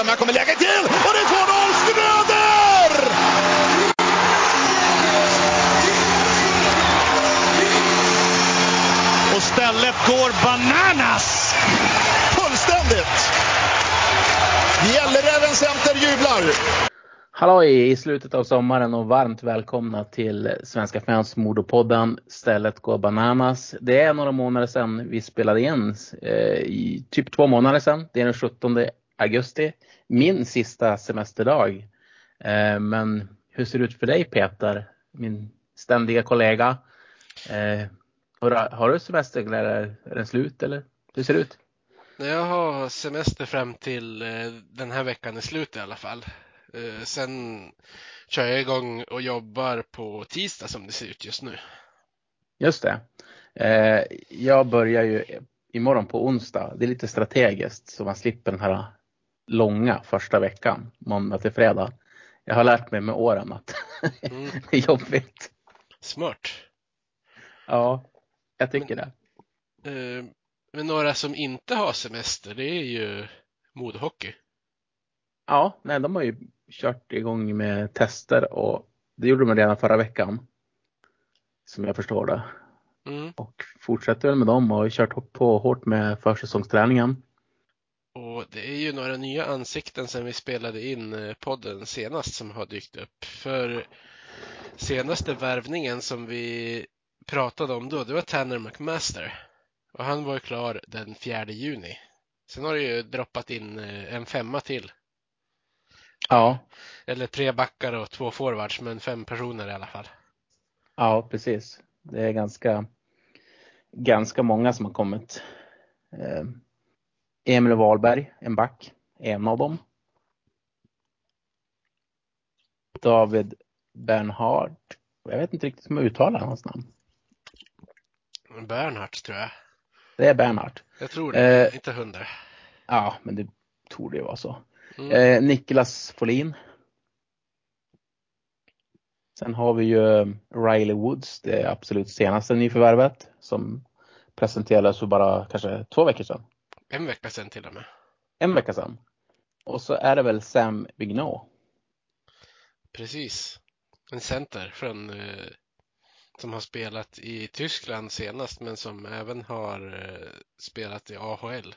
fram, här kommer läget till och det är 2-0 Schröder! Och stället går bananas! Fullständigt! Gälleräven Center jublar! Halloj i slutet av sommaren och varmt välkomna till Svenska fans Modopodden. Stället går bananas. Det är några månader sedan vi spelade in. Eh, typ två månader sedan. Det är den 17 augusti. Min sista semesterdag. Eh, men hur ser det ut för dig Peter? Min ständiga kollega. Eh, har, du semester eller är den slut eller hur ser det ut? Jag har semester fram till den här veckan är slut i alla fall. Eh, sen kör jag igång och jobbar på tisdag som det ser ut just nu. Just det. Eh, jag börjar ju imorgon på onsdag. Det är lite strategiskt så man slipper den här långa första veckan, måndag till fredag. Jag har lärt mig med åren att mm. det är jobbigt. Smart. Ja, jag tycker men, det. Eh, men några som inte har semester, det är ju modehockey. Ja, nej, de har ju kört igång med tester och det gjorde de redan förra veckan. Som jag förstår det. Mm. Och fortsätter väl med dem och kört på hårt med försäsongsträningen. Och det är ju några nya ansikten sen vi spelade in eh, podden senast som har dykt upp. För senaste värvningen som vi pratade om då, det var Tanner McMaster. Och han var klar den 4 juni. Sen har det ju droppat in eh, en femma till Ja. Eller tre backar och två forwards, men fem personer i alla fall. Ja, precis. Det är ganska, ganska många som har kommit. Emil Wahlberg, en back, en av dem. David Bernhard. Jag vet inte riktigt hur man uttalar hans namn. Bernhardt tror jag. Det är Bernhardt. Jag tror det, eh, inte hundra. Ja, men det tror det vara så. Mm. Eh, Niklas Folin. Sen har vi ju eh, Riley Woods, det absolut senaste nyförvärvet som presenterades för bara kanske två veckor sedan. En vecka sedan till och med. En vecka sedan. Och så är det väl Sam Vigneault. Precis. En center från eh, som har spelat i Tyskland senast men som även har eh, spelat i AHL.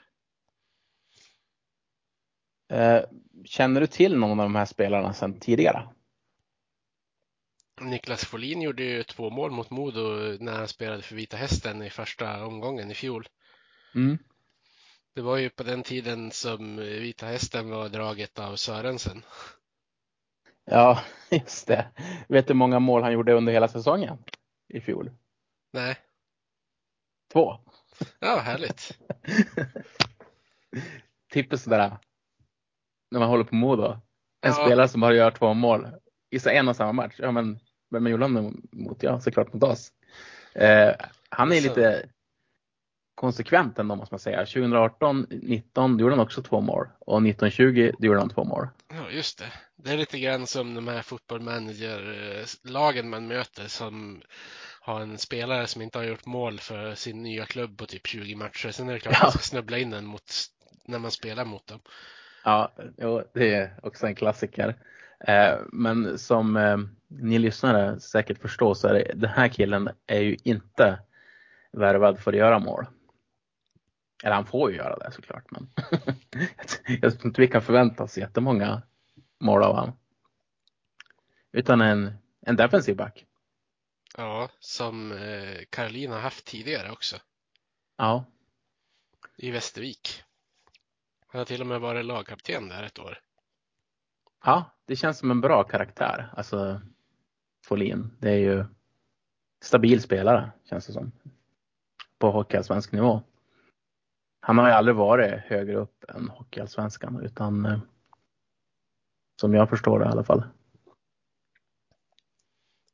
Eh, känner du till någon av de här spelarna sedan tidigare? Niklas Folin gjorde ju två mål mot Modo när han spelade för Vita Hästen i första omgången i fjol. Mm. Det var ju på den tiden som Vita Hästen var draget av Sörensen. Ja, just det. Vet du hur många mål han gjorde under hela säsongen i fjol? Nej. Två. Ja, härligt. Tippet sådär när man håller på Modo. En ja. spelare som bara gör två mål i en och samma match. Ja men vem gjorde han mot? Ja såklart mot oss. Eh, han är så. lite konsekvent ändå måste man säga. 2018, 19 gjorde han också två mål och 1920 gjorde han två mål. Ja just det. Det är lite grann som de här fotbollmanager-lagen man möter som har en spelare som inte har gjort mål för sin nya klubb på typ 20 matcher. Sen är det klart ja. man ska snubbla in den mot, när man spelar mot dem. Ja, det är också en klassiker. Eh, men som eh, ni lyssnare säkert förstår så är det, den här killen är ju inte värvad för att göra mål. Eller han får ju göra det såklart, men jag tror inte vi kan förvänta oss jättemånga mål av honom. Utan en, en defensiv back. Ja, som eh, Caroline har haft tidigare också. Ja. I Västervik. Han har till och med varit lagkapten där ett år. Ja, det känns som en bra karaktär. Alltså Folin. Det är ju stabil spelare känns det som. På hockeyallsvensk nivå. Han har ju aldrig varit högre upp än hockeyallsvenskan utan eh, som jag förstår det i alla fall.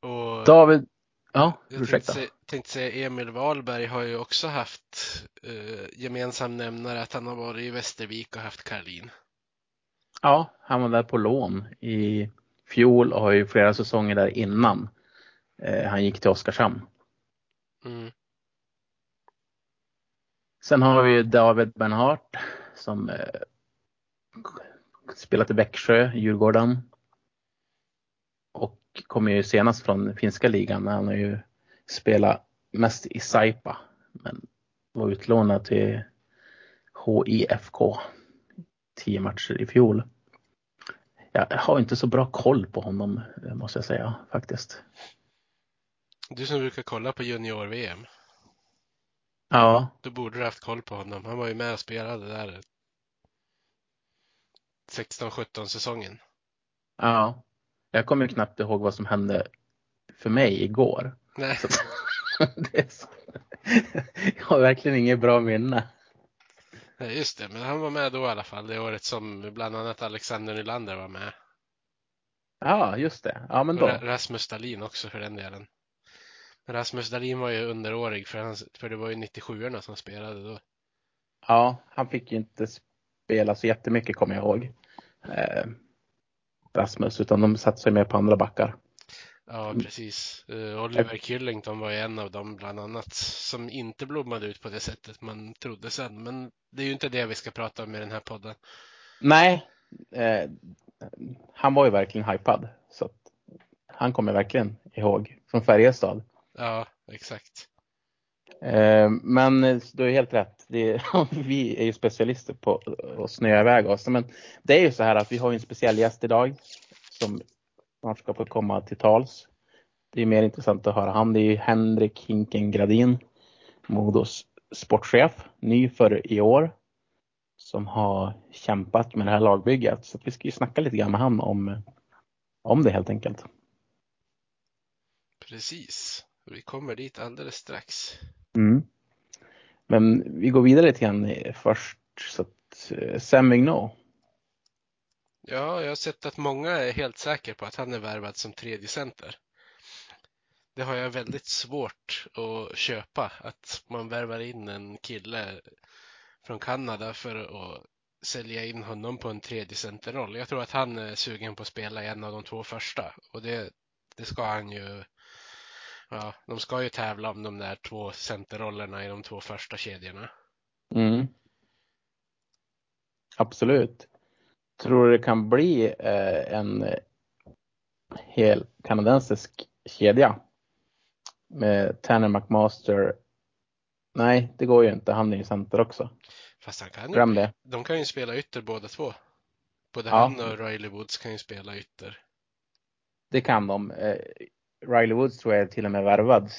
Och David, ja, jag ursäkta. Tänkte, tänkte säga Emil Wahlberg har ju också haft eh, gemensam nämnare att han har varit i Västervik och haft Karlin. Ja, han var där på lån i fjol och har ju flera säsonger där innan eh, han gick till Oskarshamn. Mm. Sen har vi David Bernhardt som eh, spelat i Växjö, Djurgården. Och kommer ju senast från finska ligan. Han har ju spelat mest i Saipa. Men var utlånad till HIFK. Tio matcher i fjol. Jag har inte så bra koll på honom måste jag säga faktiskt. Du som brukar kolla på junior-VM. Ja. Då borde du haft koll på honom. Han var ju med och spelade där 16-17 säsongen. Ja. Jag kommer knappt ihåg vad som hände för mig igår. Nej. Så, så, jag har verkligen inget bra minne. Nej, just det, men han var med då i alla fall. Det året som bland annat Alexander Nylander var med. Ja, just det. Ja, men då. Och Rasmus Dahlin också för den delen. Men Rasmus Dahlin var ju underårig för, han, för det var ju 97orna som spelade då. Ja, han fick ju inte spela så jättemycket kommer jag ihåg. Eh, Rasmus, utan de satte sig mer på andra backar. Ja, precis. Uh, Oliver Killington var ju en av dem bland annat som inte blommade ut på det sättet man trodde sen. Men det är ju inte det vi ska prata om i den här podden. Nej, eh, han var ju verkligen hypad. Så att han kommer verkligen ihåg från Färjestad. Ja, exakt. Eh, men du har helt rätt. Det, vi är ju specialister på att snöa iväg oss. Men det är ju så här att vi har en speciell gäst idag som snart ska få komma till tals. Det är mer intressant att höra han. Det är Henrik Hinken Gradin, Modos sportchef, ny för i år. Som har kämpat med det här lagbygget. Så vi ska ju snacka lite grann med han om, om det helt enkelt. Precis. Vi kommer dit alldeles strax. Mm. Men vi går vidare lite grann först. Så att, Sam Vigneault. Ja, jag har sett att många är helt säkra på att han är värvad som tredje center. Det har jag väldigt svårt att köpa, att man värvar in en kille från Kanada för att sälja in honom på en tredje centerroll. Jag tror att han är sugen på att spela i en av de två första och det, det ska han ju. Ja, de ska ju tävla om de där två centerrollerna i de två första kedjorna. Mm. Absolut. Tror du det kan bli eh, en hel kanadensisk kedja? Med Tanner McMaster. Nej, det går ju inte. Han är ju center också. Fast han kan Glöm det. de kan ju spela ytter båda två. Både Ja. han och Riley Woods kan ju spela ytter. Det kan de. Riley Woods tror jag är till och med värvad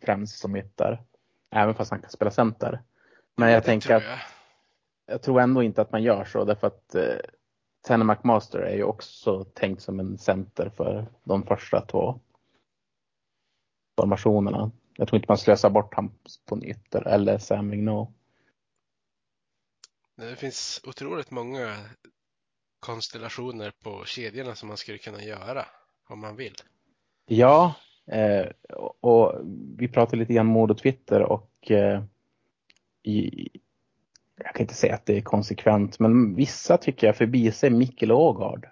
främst som ytter. Även fast han kan spela center. Men jag Det tänker tror att jag. jag tror ändå inte att man gör så därför att eh, Tanner McMaster är ju också tänkt som en center för de första två formationerna. Jag tror inte man slösar bort han på en ytter eller Sam Vigneault. Det finns otroligt många konstellationer på kedjorna som man skulle kunna göra om man vill. Ja, eh, och, och vi pratade lite grann mode och Twitter och eh, i, jag kan inte säga att det är konsekvent, men vissa tycker jag förbiser Mikkel Ågard.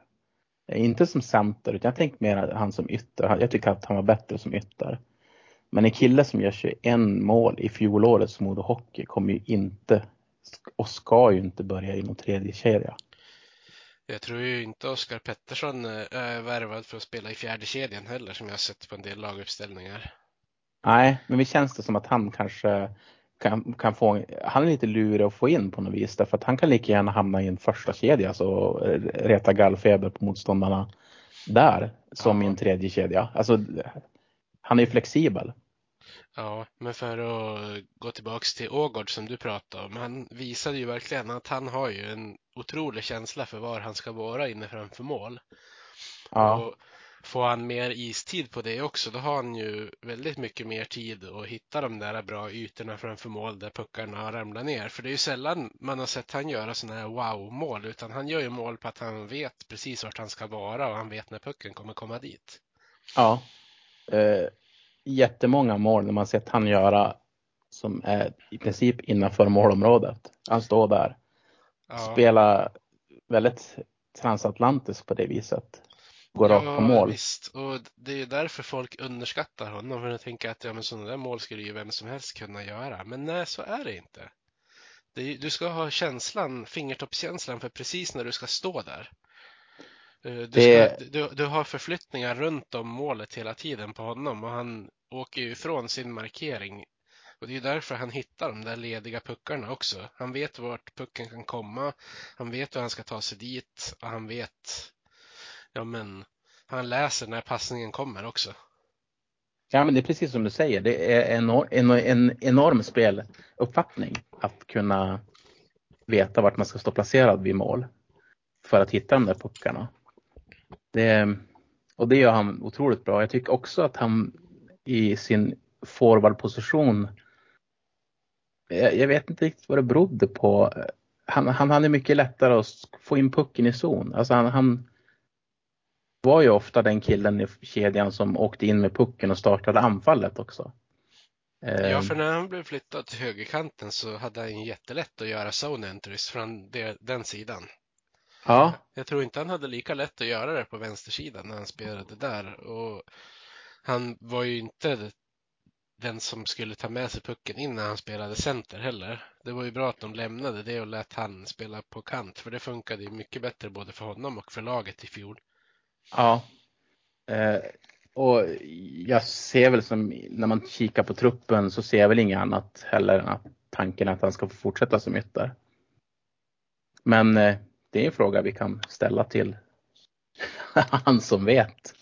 Eh, inte som center, utan jag tänkte mer han som ytter. Jag tycker att han var bättre som ytter. Men en kille som gör 21 mål i fjolårets Modo Hockey kommer ju inte och ska ju inte börja i någon tredje kedja. Jag tror ju inte Oskar Pettersson eh, är värvad för att spela i fjärde kedjan heller som jag har sett på en del laguppställningar. Nej, men vi känns det som att han kanske kan, kan få, han är lite lurig att få in på något vis därför att han kan lika gärna hamna i en första kedja så reta gallfeber på motståndarna där som Ja. i en tredje kedja. Alltså, han är ju flexibel. Ja, men för att gå tillbaks till Ågård som du pratade om. Han visade ju verkligen att han har ju en otrolig känsla för var han ska vara inne framför mål. Ja, Och får han mer istid på det också, då har han ju väldigt mycket mer tid att hitta de där bra ytorna framför mål där puckarna ramlar ner. För det är ju sällan man har sett han göra sådana här wow-mål, utan han gör ju mål på att han vet precis vart han ska vara och han vet när pucken kommer komma dit. ja. Eh, jättemånga mål när man sett han göra som är i princip innanför målområdet. Han står där. Ja, Spelar väldigt transatlantiskt på det viset. Går rakt på mål. visst. Och det är ju därför folk underskattar honom. För de tänker att ja, men sådana där mål skulle ju vem som helst kunna göra. Men nej, så är det inte. Det är, du ska ha känslan, fingertoppskänslan för precis när du ska stå där. Eh, Du, Det- ska, du, du har förflyttningar runt om målet hela tiden på honom och han åker ju ifrån sin markering. Och det är därför han hittar de där lediga puckarna också. Han vet vart pucken kan komma. Han vet hur han ska ta sig dit och han vet, ja men, han läser när passningen kommer också. Ja, men det är precis som du säger. Det är en, en, en enorm speluppfattning att kunna veta vart man ska stå placerad vid mål för att hitta de där puckarna. Det, och det gör han otroligt bra. Jag tycker också att han i sin forwardposition jag, jag vet inte riktigt vad det berodde på. Han, han hade mycket lättare att få in pucken i zon. Alltså han, han var ju ofta den killen i kedjan som åkte in med pucken och startade anfallet också. Ja, Eh, för när han blev flyttad till högerkanten så hade han jättelätt att göra zone entries från den sidan. Ja, Jag tror inte han hade lika lätt att göra det på vänstersidan när han spelade där. Och han var ju inte den som skulle ta med sig pucken in när han spelade center heller. Det var ju bra att de lämnade det och lät han spela på kant, för det funkade ju mycket bättre både för honom och för laget i fjol. ja. Eh, och jag ser väl som när man kikar på truppen så ser jag väl inget annat heller än att tanken att han ska få fortsätta som ytter. Men eh, det är en fråga vi kan ställa till han som vet.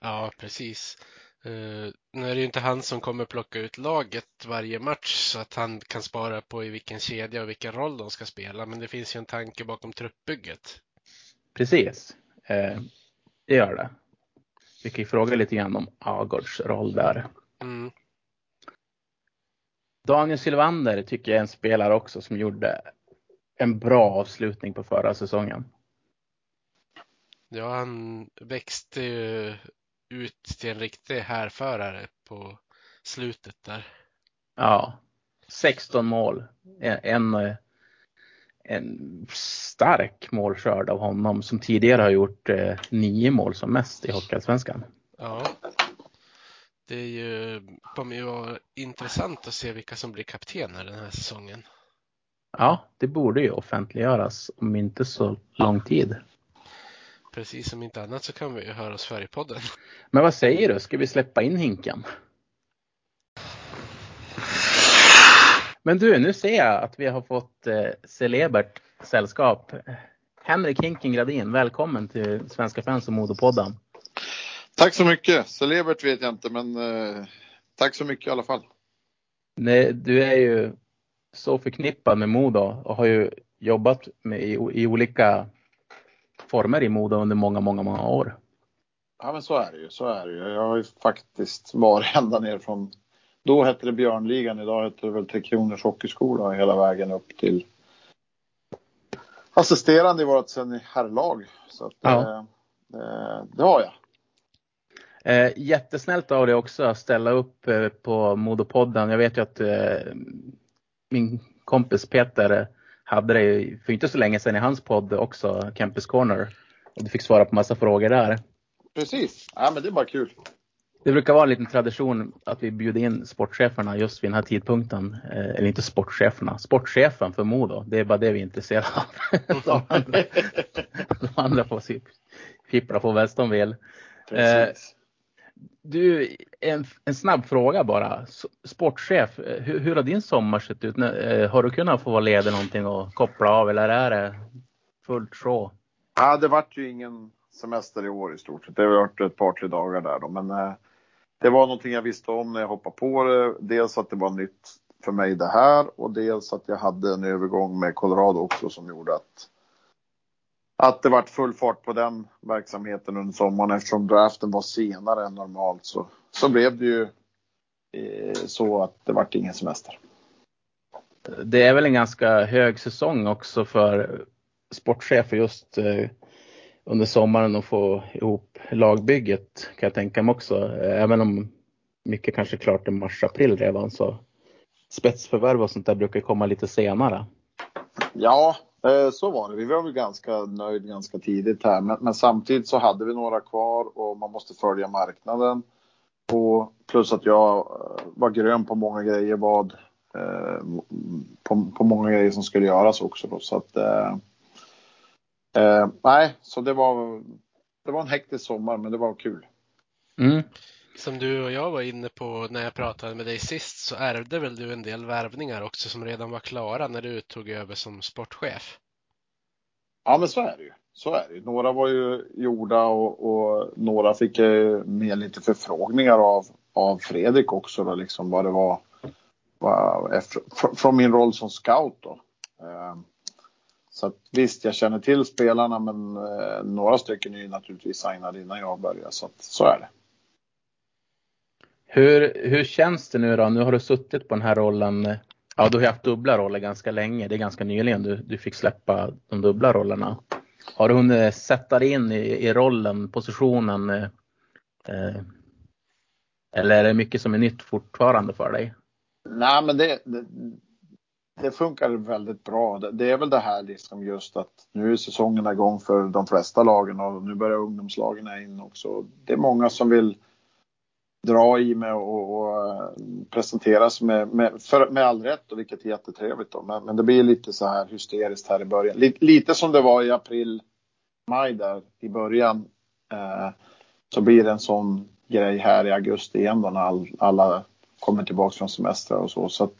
Ja, precis. Uh, nu är det ju inte han som kommer plocka ut laget varje match så att han kan spara på i vilken kedja och vilken roll de ska spela, men det finns ju en tanke bakom truppbygget. Precis, eh, det gör det. Vi kan ju fråga lite grann om Agårds roll där. Mm. Daniel Sylvander tycker jag är en spelare också som gjorde en bra avslutning på förra säsongen. Ja, han växte ju ut till en riktig härförare på slutet där. Ja, 16 mål. En, en, stark målskörd av honom som tidigare har gjort eh, nio mål som mest i Hockeyallsvenskan. Ja. Det är ju, kommer ju vara intressant att se vilka som blir kaptener den här säsongen. Ja, det borde ju offentliggöras om inte så lång tid. Precis som inte annat så kan vi ju höra oss för i podden. Men vad säger du, ska vi släppa in Hinken? Men du, nu ser jag att vi har fått eh, celebert sällskap. Henrik Hinken Gradin, välkommen till Svenska fans och Modopodden. Tack så mycket. Celebert vet jag inte, men eh, tack så mycket i alla fall. Nej, du är ju så förknippad med Modo och har ju jobbat med, i, i olika former i Modo under många, många, många år. Ja, men så är det ju. Så är det ju. Jag har ju faktiskt varit ända ner från, då hette det Björnligan, idag heter det väl Tre Kronors Hockeyskola hela vägen upp till assisterande i vårt sen herrlag. Så att, Ja. eh, eh, det har jag. Eh, jättesnällt av dig också att ställa upp eh, på Modopodden. Jag vet ju att eh, min kompis Peter hade det för inte så länge sedan i hans podd också, Campus Corner. Och du fick svara på massa frågor där. Precis. Ja, men det är bara kul. Det brukar vara en liten tradition att vi bjuder in sportcheferna just vid den här tidpunkten. Eh, eller inte sportcheferna, sportchefen för Modo. Det är bara det vi är intresserade av. de, andra, de andra får fippla på bäst de vill. Precis. Du, en, en snabb fråga bara. Sportchef, eh, hur, hur har din sommar sett ut? Eh, har du kunnat få vara ledig någonting och koppla av eller är det fullt sjå? Ja, det vart ju ingen semester i år i stort sett. Det har varit ett par, tre dagar där då. Men eh, det var någonting jag visste om när jag hoppade på det. Dels att det var nytt för mig det här och dels att jag hade en övergång med Colorado också som gjorde att att det vart full fart på den verksamheten under sommaren eftersom draften var senare än normalt så, så blev det ju eh, så att det vart ingen semester. Det är väl en ganska hög säsong också för sportchefer just eh, under sommaren att få ihop lagbygget kan jag tänka mig också. Även om mycket kanske är klart i mars-april redan så spetsförvärv och sånt där brukar komma lite senare. Ja, eh, så var det. Vi var väl ganska nöjd ganska tidigt här. Men, men samtidigt så hade vi några kvar och man måste följa marknaden. Och plus att jag eh, var grön på många grejer vad eh, på, på många grejer som skulle göras också då. Så att eh, eh, nej, så det var det var en hektisk sommar, men det var kul. Mm. Som du och jag var inne på när jag pratade med dig sist så ärvde väl du en del värvningar också som redan var klara när du tog över som sportchef? Ja, men så är det ju. Så är det. Några var ju gjorda och, och några fick jag med lite förfrågningar av, av Fredrik också då, liksom vad det var, var eh, från min roll som scout då. Eh, så att, visst, jag känner till spelarna, men några stycken är ju naturligtvis signade innan jag började, så att, så är det. Hur, hur känns det nu då? Nu har du suttit på den här rollen. Ja, du har haft dubbla roller ganska länge. Det är ganska nyligen du, du fick släppa de dubbla rollerna. Har du hunnit sätta dig in i, i rollen, positionen? Eh, eh, eller är det mycket som är nytt fortfarande för dig? Nej, men det, det, det funkar väldigt bra. Det, det, är väl det här liksom just att nu är säsongen igång för de flesta lagen och nu börjar ungdomslagen in också. Det är många som vill dra i mig och, och eh, presenteras med, med, för, med all rätt och vilket är jättetrevligt då. Men, men det blir lite så här hysteriskt här i början. Lite, lite som det var i april, maj där i början. Eh, så blir det en sån grej här i augusti igen då när all, alla kommer tillbaka från semestrar och så. så att,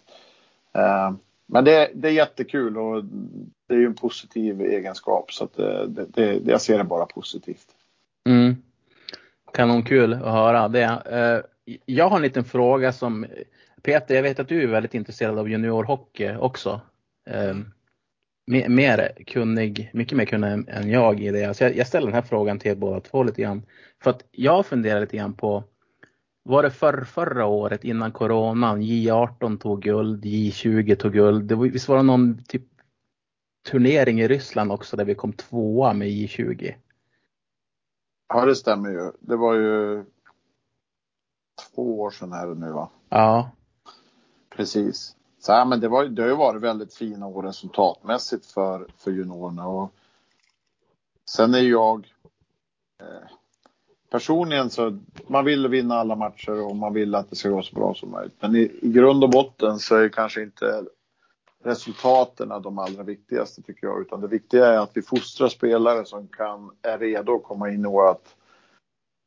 eh, men det, det, är jättekul och det är ju en positiv egenskap så att det, det, det, jag ser det bara positivt. Mm. Kanonkul att höra det. Eh, jag har en liten fråga som Peter, jag vet att du är väldigt intresserad av juniorhockey också. Eh, mer kunnig, mycket mer kunnig än jag i det. Så jag ställer den här frågan till er båda två lite grann. För att jag funderar lite grann på var det för, förra året innan coronan, J18 tog guld, J20 tog guld. Det var, visst var det någon typ turnering i Ryssland också där vi kom tvåa med J20? Ja, det stämmer ju. Det var ju två år sedan här nu va? Ja. Precis. Så, ja, men det, var, det har ju varit väldigt fina år resultatmässigt för, för juniorerna. Och sen är jag eh, personligen så man vill vinna alla matcher och man vill att det ska gå så bra som möjligt. Men i, i grund och botten så är kanske inte resultaten de allra viktigaste tycker jag, utan det viktiga är att vi fostrar spelare som kan, är redo att komma in i vårt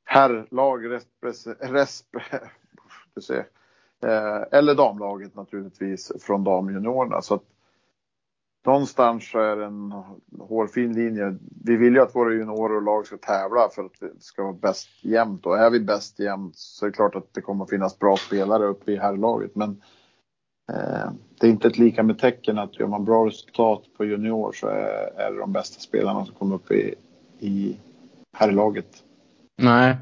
herrlag, resp, eh, eller damlaget naturligtvis från damjuniorerna. Så att någonstans så är det en hårfin linje. Vi vill ju att våra juniorer och lag ska tävla för att det ska vara bäst jämnt och är vi bäst jämnt så är det klart att det kommer att finnas bra spelare uppe i herrlaget. Men Eh, det är inte ett lika med tecken att gör man bra resultat på junior så är, är det de bästa spelarna som kommer upp i, i herrlaget. Nej.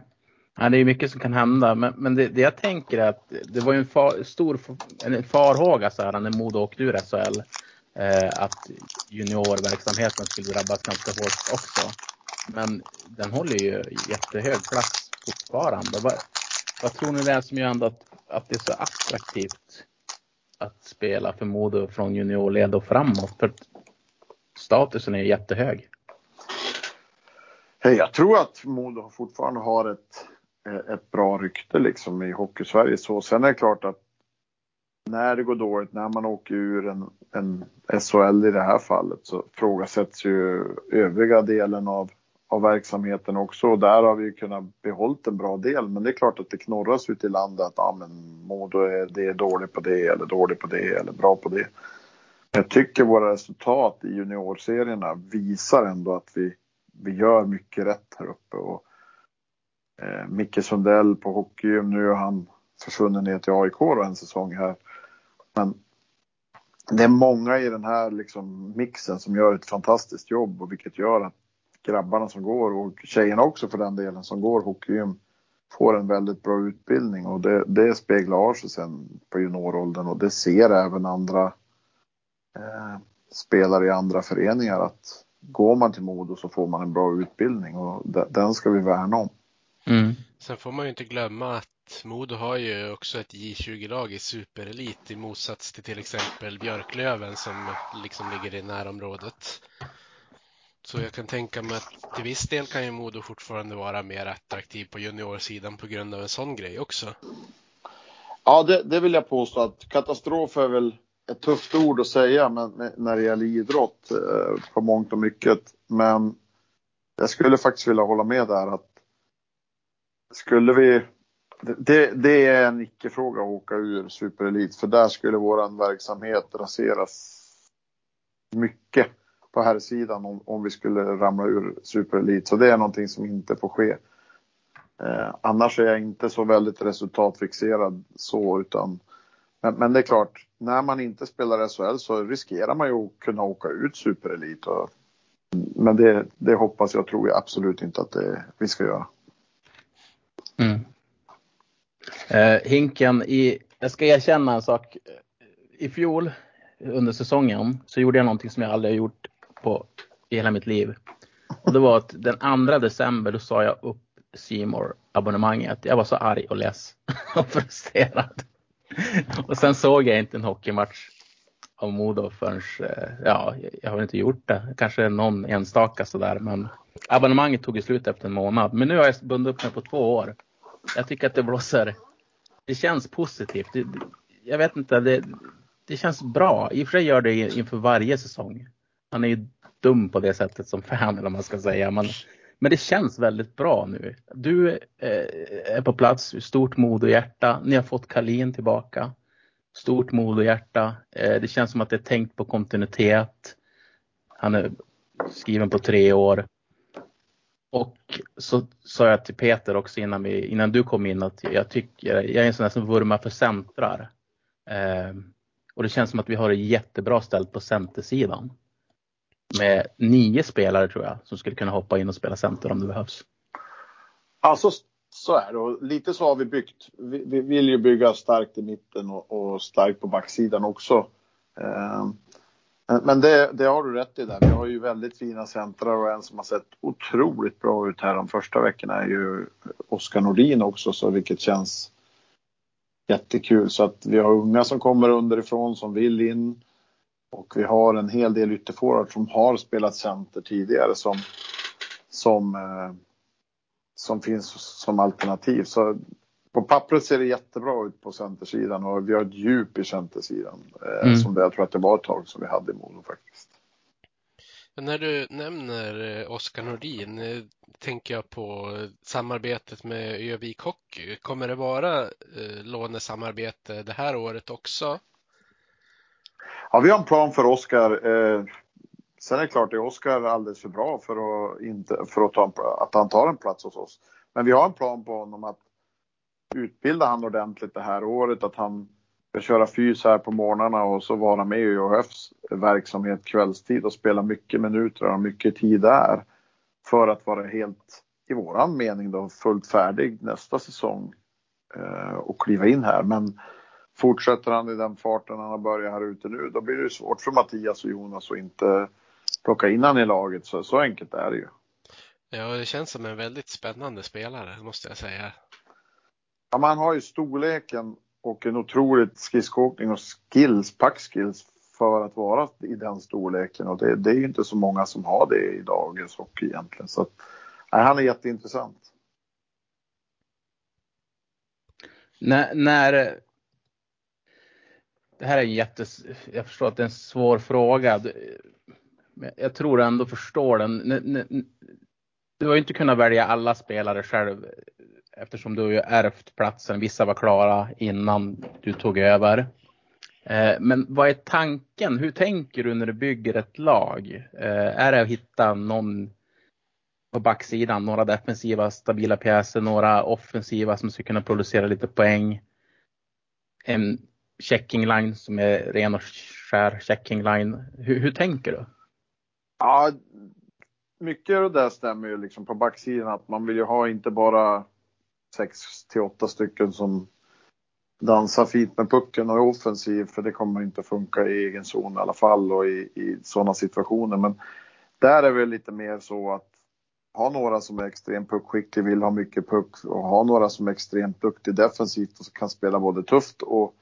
Ja, det är mycket som kan hända, men, men det, det, jag tänker är att det var ju en far, stor en farhåga så här, när Modo åkte ur SHL. Eh, att juniorverksamheten skulle drabbas ganska hårt också. Men den håller ju jättehög plats fortfarande. Vad, vad tror ni det är som gör ändå att, att det är så attraktivt att spela för Modo från juniorled och framåt. För statusen är jättehög. Jag tror att Modo fortfarande har ett, eh, ett bra rykte liksom i Hockeysverige. Så sen är det klart att när det går dåligt, när man åker ur en, en SHL i det här fallet så frågasätts ju övriga delen av av verksamheten också och där har vi kunnat behållit en bra del. Men det är klart att det knorras ute i landet att ah, men Modo är, det är dålig på det eller dålig på det eller bra på det. Jag tycker våra resultat i juniorserierna visar ändå att vi, vi gör mycket rätt här uppe. Och, eh, Micke Sundell på Hockeygym, nu är han försvunnen ner till AIK då en säsong här. Men det är många i den här liksom mixen som gör ett fantastiskt jobb och vilket gör att grabbarna som går och tjejerna också för den delen som går hockeygym får en väldigt bra utbildning och det, det speglar sig sen på junioråldern och det ser även andra eh, spelare i andra föreningar att går man till Modo så får man en bra utbildning och den ska vi värna om. Mm. Sen får man ju inte glömma att Modo har ju också ett J20-lag i superelit i motsats till till exempel Björklöven som liksom ligger i närområdet. Så jag kan tänka mig att till viss del kan ju Modo fortfarande vara mer attraktiv på juniorsidan på grund av en sån grej också. Ja, det, det vill jag påstå att katastrof är väl ett tufft ord att säga men, när det gäller idrott eh, på mångt och mycket. Men jag skulle faktiskt vilja hålla med där att skulle vi det, det är en icke-fråga att åka ur superelit för där skulle våran verksamhet raseras mycket på här sidan om, om vi skulle ramla ur superelit. Så det är någonting som inte får ske. Eh, annars är jag inte så väldigt resultatfixerad så utan men, men, det är klart, när man inte spelar SHL så riskerar man ju att kunna åka ut superelit. Och, men det, det hoppas jag tror jag absolut inte att det, vi ska göra. Mm. Eh, hinken i, jag ska erkänna en sak. I fjol under säsongen så gjorde jag någonting som jag aldrig har gjort på i hela mitt liv. Och det var att den 2 december då sa jag upp Simor abonnemanget. Jag var så arg och less och frustrerad. Och sen såg jag inte en hockeymatch av Modo förrän, eh, ja, jag har inte gjort det. Kanske någon enstaka sådär men abonnemanget tog ju slut efter en månad. Men nu har jag bundit upp mig på två år. Jag tycker att det blåser. Det känns positivt. Det, jag vet inte, det, det känns bra. I och för sig gör det inför varje säsong. Man är ju dum på det sättet som fan eller vad man ska säga. Man, men det känns väldigt bra nu. Du eh, är på plats, stort mod och hjärta. Ni har fått Kalin tillbaka. Stort mod och hjärta. Eh, det känns som att det är tänkt på kontinuitet. Han är skriven på tre år. Och så sa jag till Peter också innan, vi, innan du kom in att jag tycker, jag är en sån där som vurmar för centrar. Eh, och det känns som att vi har det jättebra ställt på centersidan med nio spelare tror jag som skulle kunna hoppa in och spela center om det behövs. Alltså så är det och lite så har vi byggt. Vi, vi vill ju bygga starkt i mitten och, och starkt på backsidan också. Eh, men det, det, har du rätt i där. Vi har ju väldigt fina centrar och en som har sett otroligt bra ut här de första veckorna är ju Oskar Nordin också, så vilket känns jättekul. Så att vi har unga som kommer underifrån som vill in. Och vi har en hel del ytterforwards som har spelat center tidigare som, som, eh, som finns som alternativ. Så på pappret ser det jättebra ut på centersidan och vi har ett djup i centersidan. Eh, mm. Som det, jag tror att det var ett tag som vi hade i Modo faktiskt. När du nämner eh, Oskar Nordin tänker jag på samarbetet med Övik Hockey. Kommer det vara eh, lånesamarbete det här året också? Ja, vi har en plan för Oskar. Eh, sen är det klart, är Oskar alldeles för bra för, att, inte, för att, ta, att han tar en plats hos oss. Men vi har en plan på honom att utbilda han ordentligt det här året, att han ska köra fys här på morgnarna och så vara med i ÖHFs verksamhet kvällstid och spela mycket minuter och mycket tid där. För att vara helt, i våran mening då, fullt färdig nästa säsong eh, och kliva in här. Men fortsätter han i den farten han har börjat här ute nu, då blir det svårt för Mattias och Jonas att inte plocka in han i laget. Så, så enkelt är det ju. Ja, det känns som en väldigt spännande spelare, måste jag säga. Ja, man har ju storleken och en otroligt skridskoåkning och skills, packskills för att vara i den storleken och det, det är ju inte så många som har det i dagens hockey egentligen. Så att, nej, han är jätteintressant. När, när det här är en jättes, jag förstår att det är en svår fråga. Jag tror ändå förstår den. Du har ju inte kunnat välja alla spelare själv eftersom du har ju ärvt platsen. Vissa var klara innan du tog över. Eh, men vad är tanken? Hur tänker du när du bygger ett lag? Eh, är det att hitta någon på backsidan, några defensiva stabila pjäser, några offensiva som ska kunna producera lite poäng. En checking line som är ren och skär checking line. Hur, hur tänker du? Ja, mycket av det där stämmer ju liksom på backsidan att man vill ju ha inte bara sex till åtta stycken som dansar fint med pucken och är offensiv för det kommer inte funka i egen zon i alla fall och i, i sådana situationer. Men där är det lite mer så att ha några som är extremt puckskicklig, vill ha mycket puck och ha några som är extremt duktig defensivt och kan spela både tufft och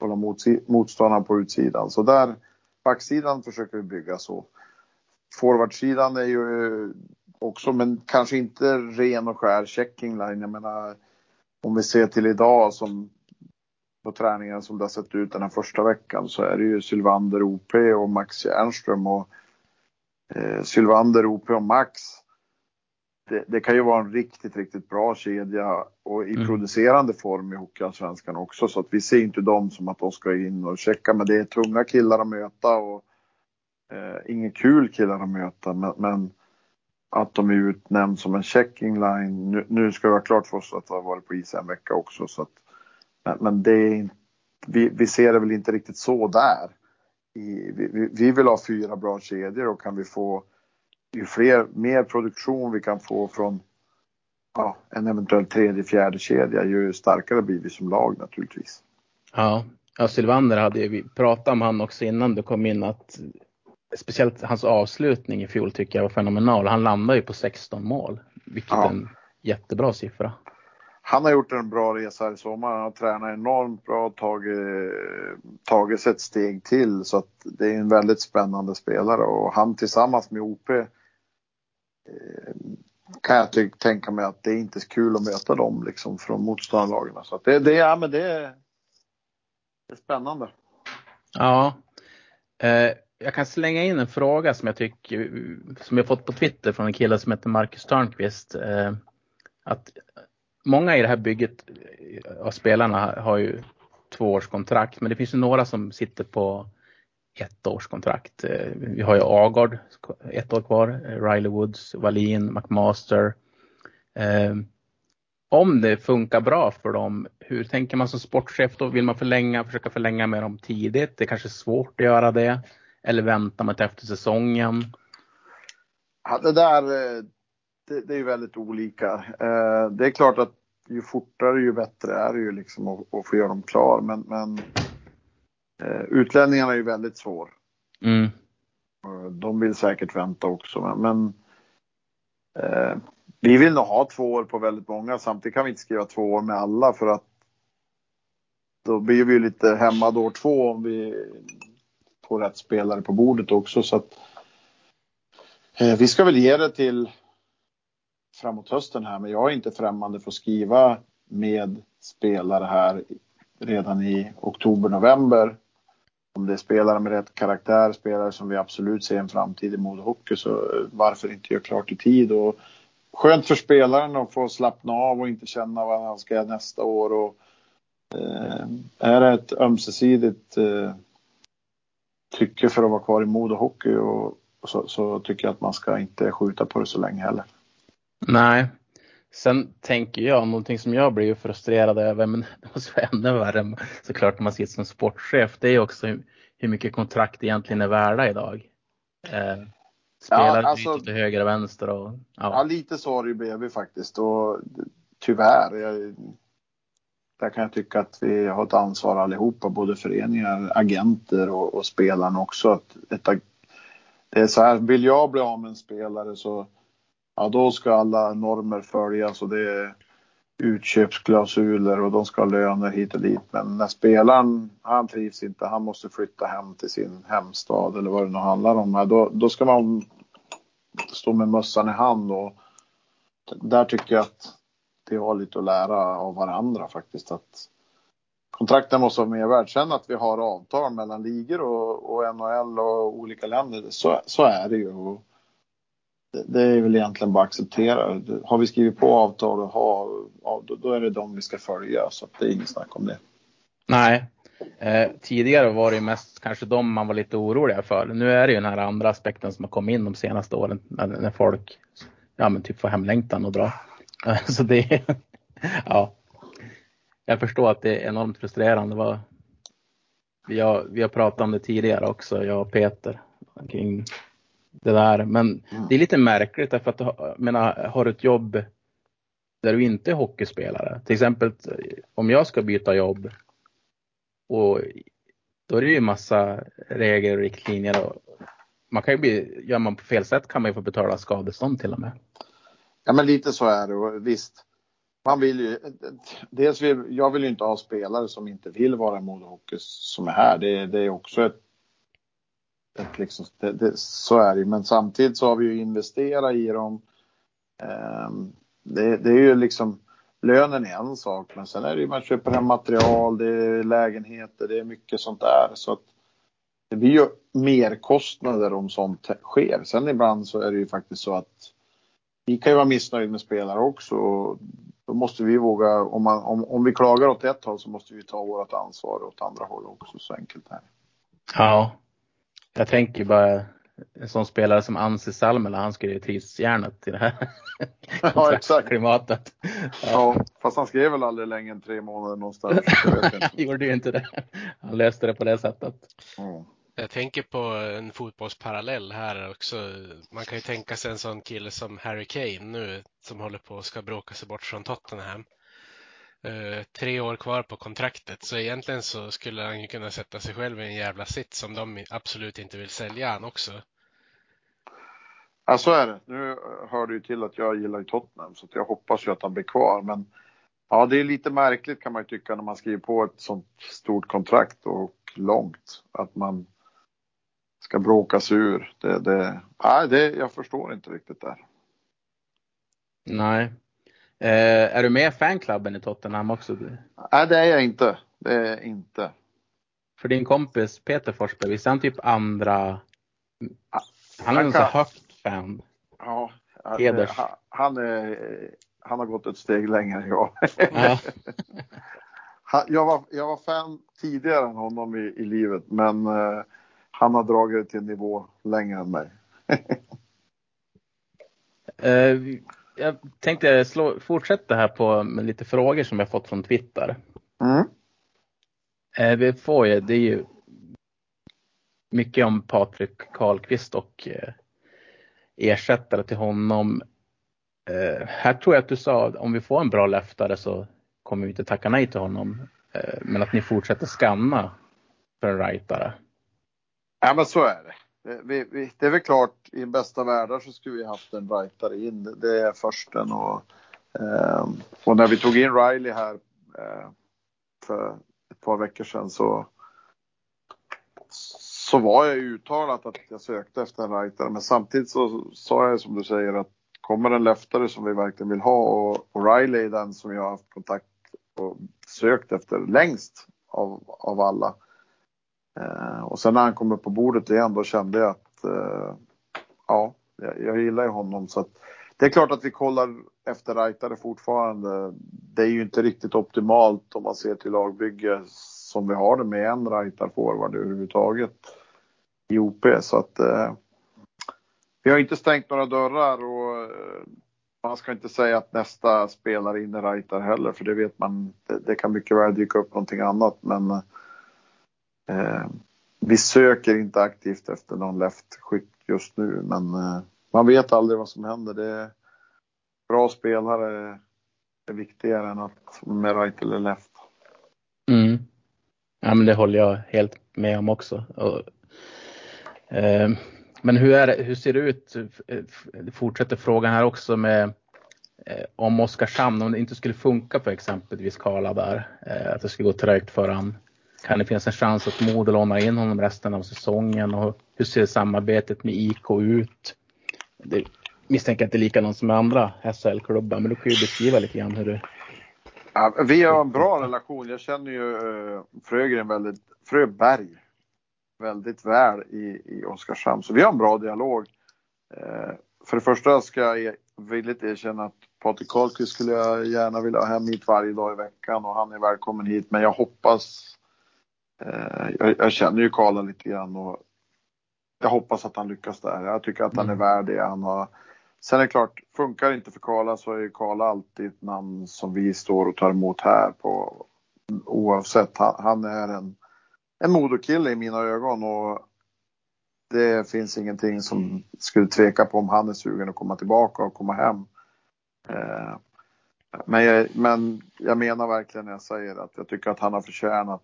hålla motståndaren på utsidan. Så där, backsidan försöker vi bygga så. Forwardsidan är ju också, men kanske inte ren och skär checking line. Jag menar, om vi ser till idag som på träningen som det har sett ut den här första veckan så är det ju Sylvander OP och Max Järnström och eh, Sylvander OP och Max det, det, kan ju vara en riktigt, riktigt bra kedja och i mm. producerande form i Hockeyallsvenskan också. Så att vi ser inte dem som att de ska in och checka. Men det är tunga killar att möta och eh, ingen kul killar att möta. Men, men att de är utnämnd som en checking line. Nu, nu ska det vara klart för oss att det har varit på is en vecka också. Så att, men, men det är inte, vi, vi ser det väl inte riktigt så där. I, vi, vi vill ha fyra bra kedjor och kan vi få ju fler, mer produktion vi kan få från ja, en eventuell tredje, fjärde kedja ju starkare blir vi som lag naturligtvis. Ja, ja Sylvander hade ju, vi pratade om han också innan du kom in att speciellt hans avslutning i fjol tycker jag var fenomenal. Han landade ju på 16 mål, vilket ja. är en jättebra siffra. Han har gjort en bra resa här i sommar. Han har tränat enormt bra och tagit, tagit sig ett steg till. Så att det är en väldigt spännande spelare och han tillsammans med OP Eh, kan jag tänka mig att det är inte är kul att möta dem liksom från motståndarlagen. Så att det, det, ja, men det, det är spännande. Ja. Eh, jag kan slänga in en fråga som jag tycker, som jag fått på Twitter från en kille som heter Marcus Törnqvist. Eh, att många i det här bygget eh, av spelarna har ju tvåårskontrakt, men det finns ju några som sitter på ettårskontrakt. Eh, vi har ju Agard ett år kvar, eh, Riley Woods, Wallin, McMaster. Eh, om det funkar bra för dem, hur tänker man som sportchef då? Vill man förlänga, försöka förlänga med dem tidigt? Det är kanske är svårt att göra det. Eller väntar man till efter säsongen? Ja, det där det, det är väldigt olika. Det är klart att ju fortare ju bättre är det ju liksom att, att få göra dem klar. Men, men utlänningarna är ju väldigt svår. Mm. De vill säkert vänta också. Men, eh, vi vill nog ha två år på väldigt många. Samtidigt kan vi inte skriva två år med alla för att då blir vi lite hämmade år två om vi får rätt spelare på bordet också. Så att, eh, vi ska väl ge det till framåt hösten här, men jag är inte främmande för att skriva med spelare här redan i oktober, november. Om det är spelare med rätt karaktär, spelare som vi absolut ser en framtid i Modo-hockey så eh, varför inte göra klart i tid? Och skönt för spelaren att få slappna av och inte känna vad han ska göra nästa år. Och, eh, är det ett ömsesidigt eh, tycke för att vara kvar i modehockey och, och så, så, tycker jag att man ska inte skjuta på det så länge heller. Nej. Sen tänker jag, någonting som jag blir frustrerad över, men det måste vara ännu värre såklart när man sitter som sportchef, det är också hur mycket kontrakt egentligen är värda idag. Eh, spelare ja, alltså, till höger och vänster och ja. ja lite så har det ju blivit faktiskt och tyvärr. Jag, där kan jag tycka att vi har ett ansvar allihopa, både föreningar, agenter och, och spelarna också. Att detta, det är så här, vill jag bli av med en spelare så ja, då ska alla normer följas och det är utköpsklausuler och de ska ha löner hit och dit. Men när spelaren, han trivs inte, han måste flytta hem till sin hemstad eller vad det nu handlar om. Då, då ska man stå med mössan i hand och där tycker jag att det har lite att lära av varandra faktiskt. Att kontrakten måste vara mer värd. Sen att vi har avtal mellan ligor och, och NHL och olika länder, så, så är det ju. Och det är väl egentligen bara att acceptera. Har vi skrivit på avtal och har, då är det de vi ska följa. Så det är inget snack om det. Nej, eh, tidigare var det mest kanske de man var lite oroliga för. Nu är det ju den här andra aspekten som har kommit in de senaste åren när, när folk ja, men typ får hemlängtan och dra. Eh, så det, ja. Jag förstår att det är enormt frustrerande. Vi har, vi har pratat om det tidigare också, jag och Peter, kring det där. Men mm. det är lite märkligt därför att menar, har du ett jobb där du inte är hockeyspelare. Till exempel om jag ska byta jobb och då är det ju massa regler och riktlinjer. Och man kan ju bli, gör man på fel sätt kan man ju få betala skadestånd till och med. Ja men lite så är det och visst. Man vill ju, dels vill, jag vill ju inte ha spelare som inte vill vara modehockey som är här. Det, det är också ett ett liksom, det, det, så är det Men samtidigt så har vi ju investerat i dem. Ehm, det, det, är ju liksom lönen är en sak, men sen är det ju man köper hem material, det är lägenheter, det är mycket sånt där. Så att det blir ju merkostnader om sånt sker. Sen ibland så är det ju faktiskt så att vi kan ju vara missnöjda med spelare också. Då måste vi våga, om, man, om, om vi klagar åt ett håll så måste vi ta vårt ansvar åt andra håll också. Så enkelt är det. Ja. Jag tänker bara en sån spelare som Ansi Salmela, han skulle ju trivas gärna till det här ja, exakt. klimatet. Ja. ja. fast han skrev väl aldrig längre än tre månader någonstans. han gjorde ju inte det. Han löste det på det sättet. Mm. Jag tänker på en fotbollsparallell här också. Man kan ju tänka sig en sån kille som Harry Kane nu som håller på att ska bråka sig bort från Tottenham. Uh, tre år kvar på kontraktet så egentligen så skulle han ju kunna sätta sig själv i en jävla sits som de absolut inte vill sälja han också. Ja så är det. Nu hör det ju till att jag gillar Tottenham så jag hoppas ju att han blir kvar men ja det är lite märkligt kan man ju tycka när man skriver på ett sånt stort kontrakt och långt att man ska bråkas ur. Det, det, nej, det, jag förstår inte riktigt där. Nej. Eh, är du med i fanklubben i Tottenham också? Nej, det är jag inte. Det är jag inte. För din kompis Peter Forsberg, visst är han typ andra? Han är en så högt fan. Ja, Heders. han, är, han har gått ett steg längre än jag. Ja. jag, var, jag var fan tidigare än honom i, i livet, men eh, han har dragit det till en nivå längre än mig. uh, jag tänkte slå, fortsätta här på med lite frågor som jag fått från Twitter. Mm. Uh, vi får ju, det är ju mycket om Patrik Karlqvist och uh, ersättare till honom. här tror jag att du sa om vi får en bra löftare så kommer vi inte tacka nej till honom. men att ni fortsätter skanna för en rightare. Ja men så är det. Eh, vi, vi, det är väl klart, i bästa världar så skulle vi haft en rightare in. Det är försten och, eh, och när vi tog in Riley här eh, för ett par veckor sedan så så var jag uttalat att jag sökte efter en rightare men samtidigt så sa jag som du säger att kommer en leftare som vi verkligen vill ha och, och Riley är den som jag har haft kontakt och sökt efter längst av, av alla. Eh, och sen när han kom upp på bordet igen då kände jag att eh, ja, jag, jag gillar ju honom så att det är klart att vi kollar efter rightare fortfarande. Det är ju inte riktigt optimalt om man ser till lagbygge som vi har det med en rightar forward överhuvudtaget i OP så att eh, vi har inte stängt några dörrar och eh, man ska inte säga att nästa spelare in är rightar heller för det vet man. Det, det kan mycket väl dyka upp någonting annat men Eh, Eh, vi söker inte aktivt efter någon left-skytt just nu, men eh, man vet aldrig vad som händer. Det är bra spelare är viktigare än att med right eller left. Mm. Ja, men det håller jag helt med om också. Och, eh, men hur, är hur ser det ut? Eh, fortsätter frågan här också med eh, om Oskarshamn, om det inte skulle funka för exempelvis Karla där, eh, att det skulle gå trögt för han. Kan det finnas en chans att Modo lånar in honom resten av säsongen? Och hur ser samarbetet med IK ut? Det misstänker att det är likadant som med andra SHL-klubbar, men du kan ju beskriva lite grann hur det Ja, vi har en bra relation. Jag känner ju eh, Frögren väldigt, Fröberg väldigt väl i, i Oskarshamn. Så vi har en bra dialog. Eh, för det första ska jag e- villigt erkänna att Patrik Karlqvist skulle jag gärna vilja ha hem hit varje dag i veckan och han är välkommen hit. Men jag hoppas jag, jag, känner ju Karla lite grann och jag hoppas att han lyckas där. Jag tycker att han är mm. värd det. Han har... Sen är det klart, funkar det inte för Karla så är ju Karla alltid ett namn som vi står och tar emot här på oavsett. Han, han är en, en modokille i mina ögon och det finns ingenting som skulle tveka på om han är sugen att komma tillbaka och komma hem. Eh, men jag, men jag menar verkligen när jag säger att jag tycker att han har förtjänat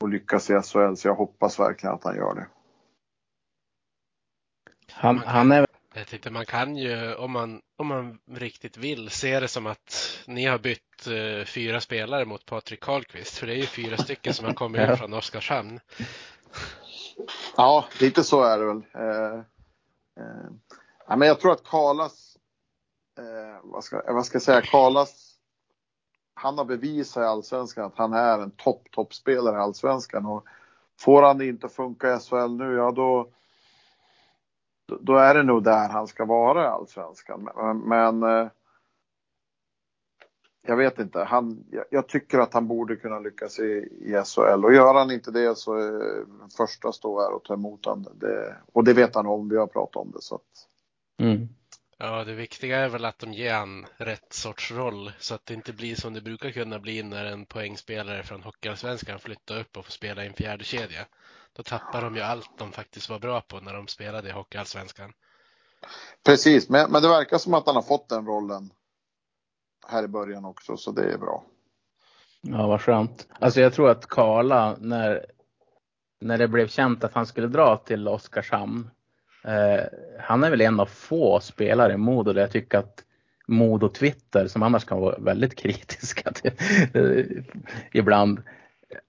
och lyckas i SHL. Så jag hoppas verkligen att han gör det. Han, han är jag tänkte man kan ju, om man, om man riktigt vill, se det som att ni har bytt uh, fyra spelare mot Patrik Karlqvist. För det är ju fyra stycken som har kommit in från Oskarshamn. Ja, lite så är det väl. Uh, ja, men jag tror att Karlas, vad, ska, vad ska jag säga, Karlas han har bevisat i allsvenskan att han är en topp, toppspelare i allsvenskan och får han det inte att funka i SHL nu, ja då då, är det nog där han ska vara i allsvenskan. Men, men eh, jag vet inte. Han, jag, jag, tycker att han borde kunna lyckas i, i SHL och gör han inte det så är den första stå här och ta emot honom. Det, och det vet han om. Vi har pratat om det så att. Mm. Ja, det viktiga är väl att de ger han rätt sorts roll så att det inte blir som det brukar kunna bli när en poängspelare från Hockeyallsvenskan flyttar upp och får spela i en fjärde kedja. Då tappar de ju allt de faktiskt var bra på när de spelade i Hockeyallsvenskan. Precis, men, men det verkar som att han har fått den rollen här i början också, så det är bra. Ja, vad skönt. Alltså jag tror att Karla, när, när det blev känt att han skulle dra till Oskarshamn, Eh, han är väl en av få spelare i Modo där jag tycker att Modo Twitter, som annars kan vara väldigt kritiska till, eh, ibland,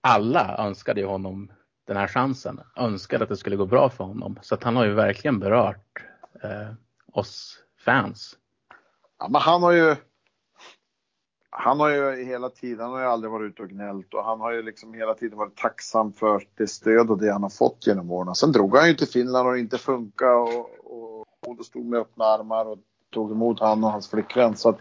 alla önskade ju honom den här chansen, önskade att det skulle gå bra för honom. Så att han har ju verkligen berört eh, oss fans. Ja, men han har ju han har ju hela tiden, han har ju aldrig varit ute och gnällt och han har ju liksom hela tiden varit tacksam för det stöd och det han har fått genom åren. Sen drog han ju till Finland och det inte funkade och, och, och stod med öppna armar och tog emot han och hans flickvän. Så att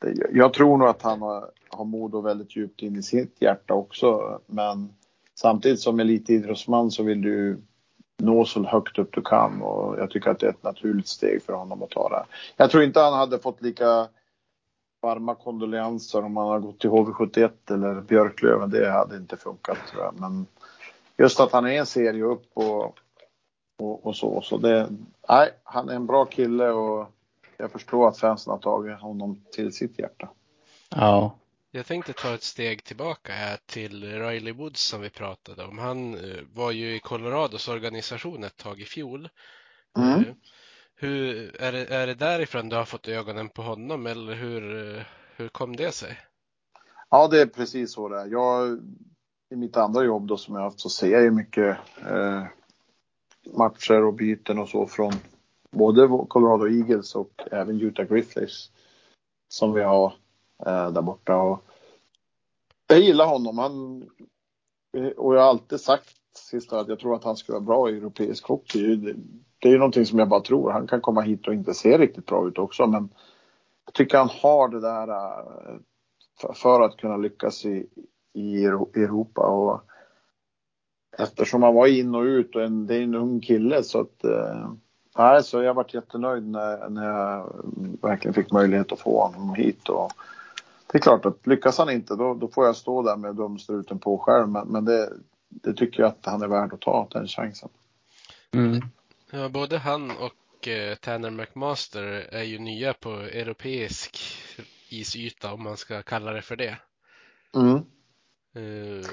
det, jag tror nog att han har, har Modo väldigt djupt in i sitt hjärta också. Men samtidigt som elitidrottsman så vill du nå så högt upp du kan och jag tycker att det är ett naturligt steg för honom att ta det. Jag tror inte han hade fått lika varma kondolenser om man har gått till HV71 eller Björklöven. Det hade inte funkat tror jag. Men just att han är en serie upp och, och, och så. Så det, nej, han är en bra kille och jag förstår att fansen har tagit honom till sitt hjärta. Ja. Jag tänkte ta ett steg tillbaka här till Riley Woods som vi pratade om. Han eh, var ju i Colorados organisation ett tag i fjol. Mm. Hur, är, det, är det därifrån du har fått ögonen på honom eller hur, hur kom det sig? Ja, det är precis så det är. Jag, I mitt andra jobb då som jag haft så ser jag ju mycket eh, matcher och byten och så från både Colorado Eagles och även Utah Grizzlies som vi har eh, där borta. Och jag gillar honom. Han, och jag har alltid sagt sista att jag tror att han skulle vara bra i europeisk hockey det är ju någonting som jag bara tror. Han kan komma hit och inte se riktigt bra ut också, men jag tycker han har det där äh, för att kunna lyckas i, i Europa. Och eftersom han var in och ut och en, det är en ung kille så att äh, Nej, så jag varit jättenöjd när, när jag verkligen fick möjlighet att få honom hit. Och det är klart att lyckas han inte då, då får jag stå där med dumstruten på själv. Men, men det, det, tycker jag att han är värd att ta, den chansen. Mm. Ja, både han och eh, Tanner McMaster är ju nya på europeisk isyta om man ska kalla det för det. Mm. Uh,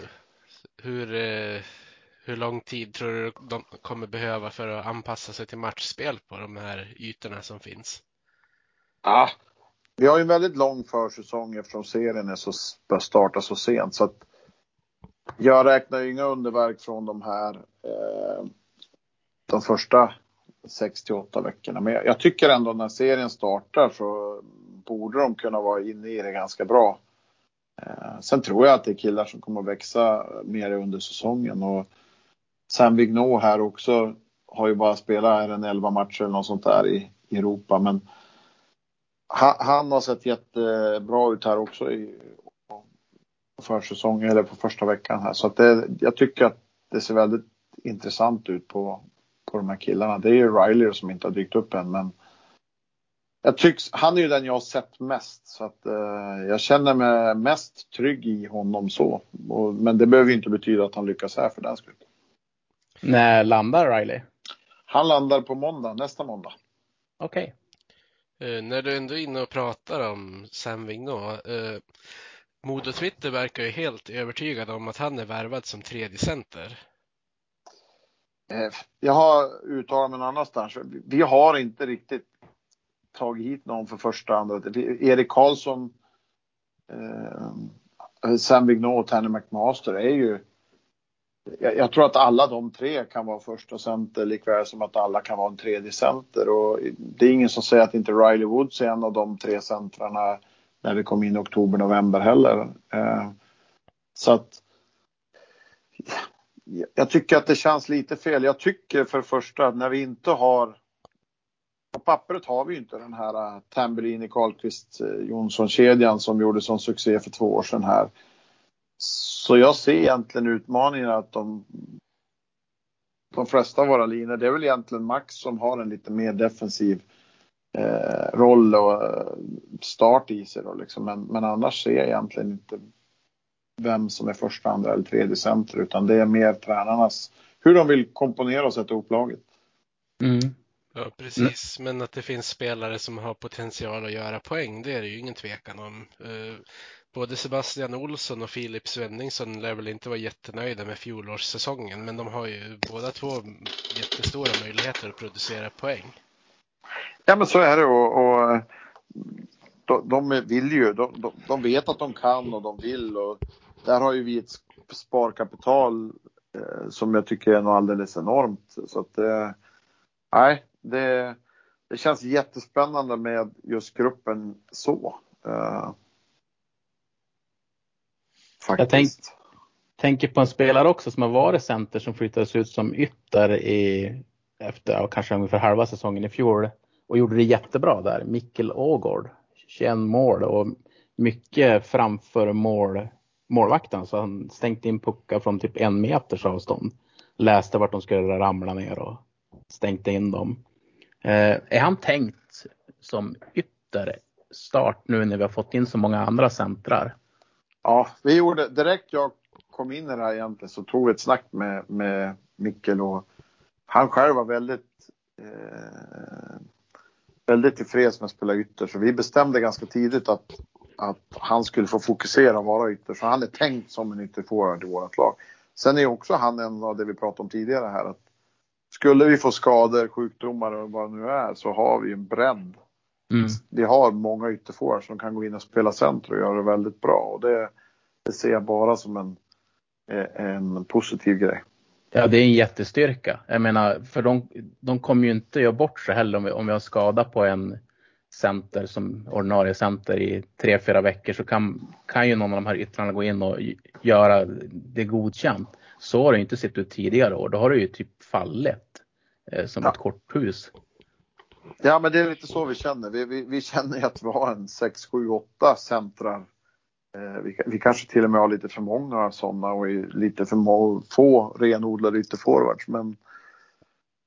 hur, uh, hur lång tid tror du de kommer behöva för att anpassa sig till matchspel på de här ytorna som finns? Ah, vi har ju en väldigt lång försäsong eftersom serien är så, bör starta så sent. Så att jag räknar ju inga underverk från de här eh, de första 6 till 8 veckorna. Men jag, tycker ändå när serien startar så borde de kunna vara inne i det ganska bra. Eh, sen tror jag att det är killar som kommer att växa mer under säsongen och Sam Vigneault här också har ju bara spelat här en 11 matcher eller något sånt där i, i Europa. Men han, han, har sett jättebra ut här också i försäsongen eller på första veckan här. Så att det, jag tycker att det ser väldigt intressant ut på, på de här killarna. Det är ju Riley som inte har dykt upp än, men jag tycks, han är ju den jag har sett mest så att eh, jag känner mig mest trygg i honom så. Och, men det behöver ju inte betyda att han lyckas här för den skull. När landar Riley? Han landar på måndag, nästa måndag. Okej. Okay. Eh, när du ändå är inne och pratar om Sam Vigneault. Eh, Modo Twitter verkar ju helt övertygad om att han är värvad som tredje center. Eh, jag har uttalat mig någon annanstans. Vi har inte riktigt tagit hit någon för första, andra. Erik Karlsson, eh, Sam Vigneault och Tanner McMaster är ju jag, jag, tror att alla de tre kan vara första center likväl som att alla kan vara en tredje center och det är ingen som säger att inte Riley Woods är en av de tre centrarna när vi kom in i oktober, november heller. Eh, så att jag tycker att det känns lite fel. Jag tycker för det första när vi inte har på pappret har vi inte den här eh, Tambellini, Karlqvist, eh, Jonsson-kedjan som gjorde sån succé för två år sedan här. Så jag ser egentligen utmaningen att de, de flesta av våra linjer, det är väl egentligen Max som har en lite mer defensiv eh, roll och eh, start i sig då liksom. Men, men annars ser jag egentligen inte vem som är första, andra eller tredje center utan det är mer tränarnas, hur de vill komponera och sätta ihop laget. Mm. Ja, precis. Men att det finns spelare som har potential att göra poäng, det är det ju ingen tvekan om. Uh, både Sebastian Olsson och Filip Svenningsson lär väl inte vara jättenöjda med fjolårssäsongen, men de har ju båda två jättestora möjligheter att producera poäng. Ja, men så är det och, och de, de, vill ju, de, de, vet att de kan och de vill och där har ju vi ett sparkapital eh, som jag tycker är något alldeles enormt. Så att eh, nej, det, det känns jättespännande med just gruppen så. Eh, faktiskt. Jag tänk, tänker på en spelare också som har varit center som flyttades ut som ytter i, efter kanske ungefär halva säsongen i fjol och gjorde det jättebra där. Mikkel Ågård, 21 mål och mycket framför mål, målvakten så han stänkte in puckar från typ en meters avstånd. Läste vart de skulle ramla ner och stänkte in dem. Eh, är han tänkt som ytterstart nu när vi har fått in så många andra centrar? Ja, vi gjorde direkt jag kom in i det här egentligen så tog vi ett snack med, med Mikkel och han själv var väldigt eh, väldigt tillfreds med att spela ytter så vi bestämde ganska tidigt att, att han skulle få fokusera och vara ytter så han är tänkt som en ytterforward i vårt lag. Sen är också han en av det vi pratade om tidigare här att skulle vi få skador, sjukdomar och vad det nu är så har vi en bredd. Mm. Vi har många ytterforwards som kan gå in och spela center och göra det väldigt bra och det, det ser jag bara som en, en positiv grej. Ja, det är en jättestyrka. Jag menar, för de, de kommer ju inte göra bort sig heller om vi, om vi har skada på en center som ordinarie center i tre, fyra veckor så kan, kan ju någon av de här yttrarna gå in och göra det godkänt. Så har det inte sett ut tidigare år. Då har det ju typ fallit eh, som ja. ett korthus. Ja, men det är lite så vi känner. Vi, vi, vi känner ju att vi har en 6, 7, 8 centrar vi, vi, kanske till och med har lite för många sådana och lite för få renodlade ytterforwards. Men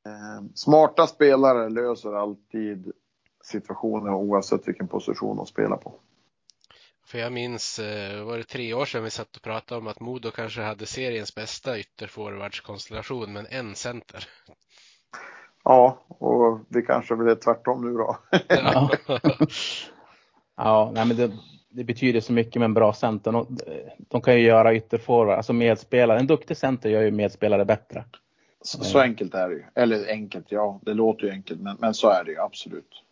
eh, smarta spelare löser alltid situationer oavsett vilken position de spelar på. För jag minns, eh, var det tre år sedan vi satt och pratade om att Modo kanske hade seriens bästa ytterforwardskonstellation men en center. Ja, och det kanske blir tvärtom nu då. ja, ja nej, men det, det betyder så mycket med en bra center. De, de kan ju göra ytterforward, alltså medspelare. En duktig center gör ju medspelare bättre. Så, så, enkelt är det ju. Eller enkelt, ja, det låter ju enkelt, men, men så är det ju absolut.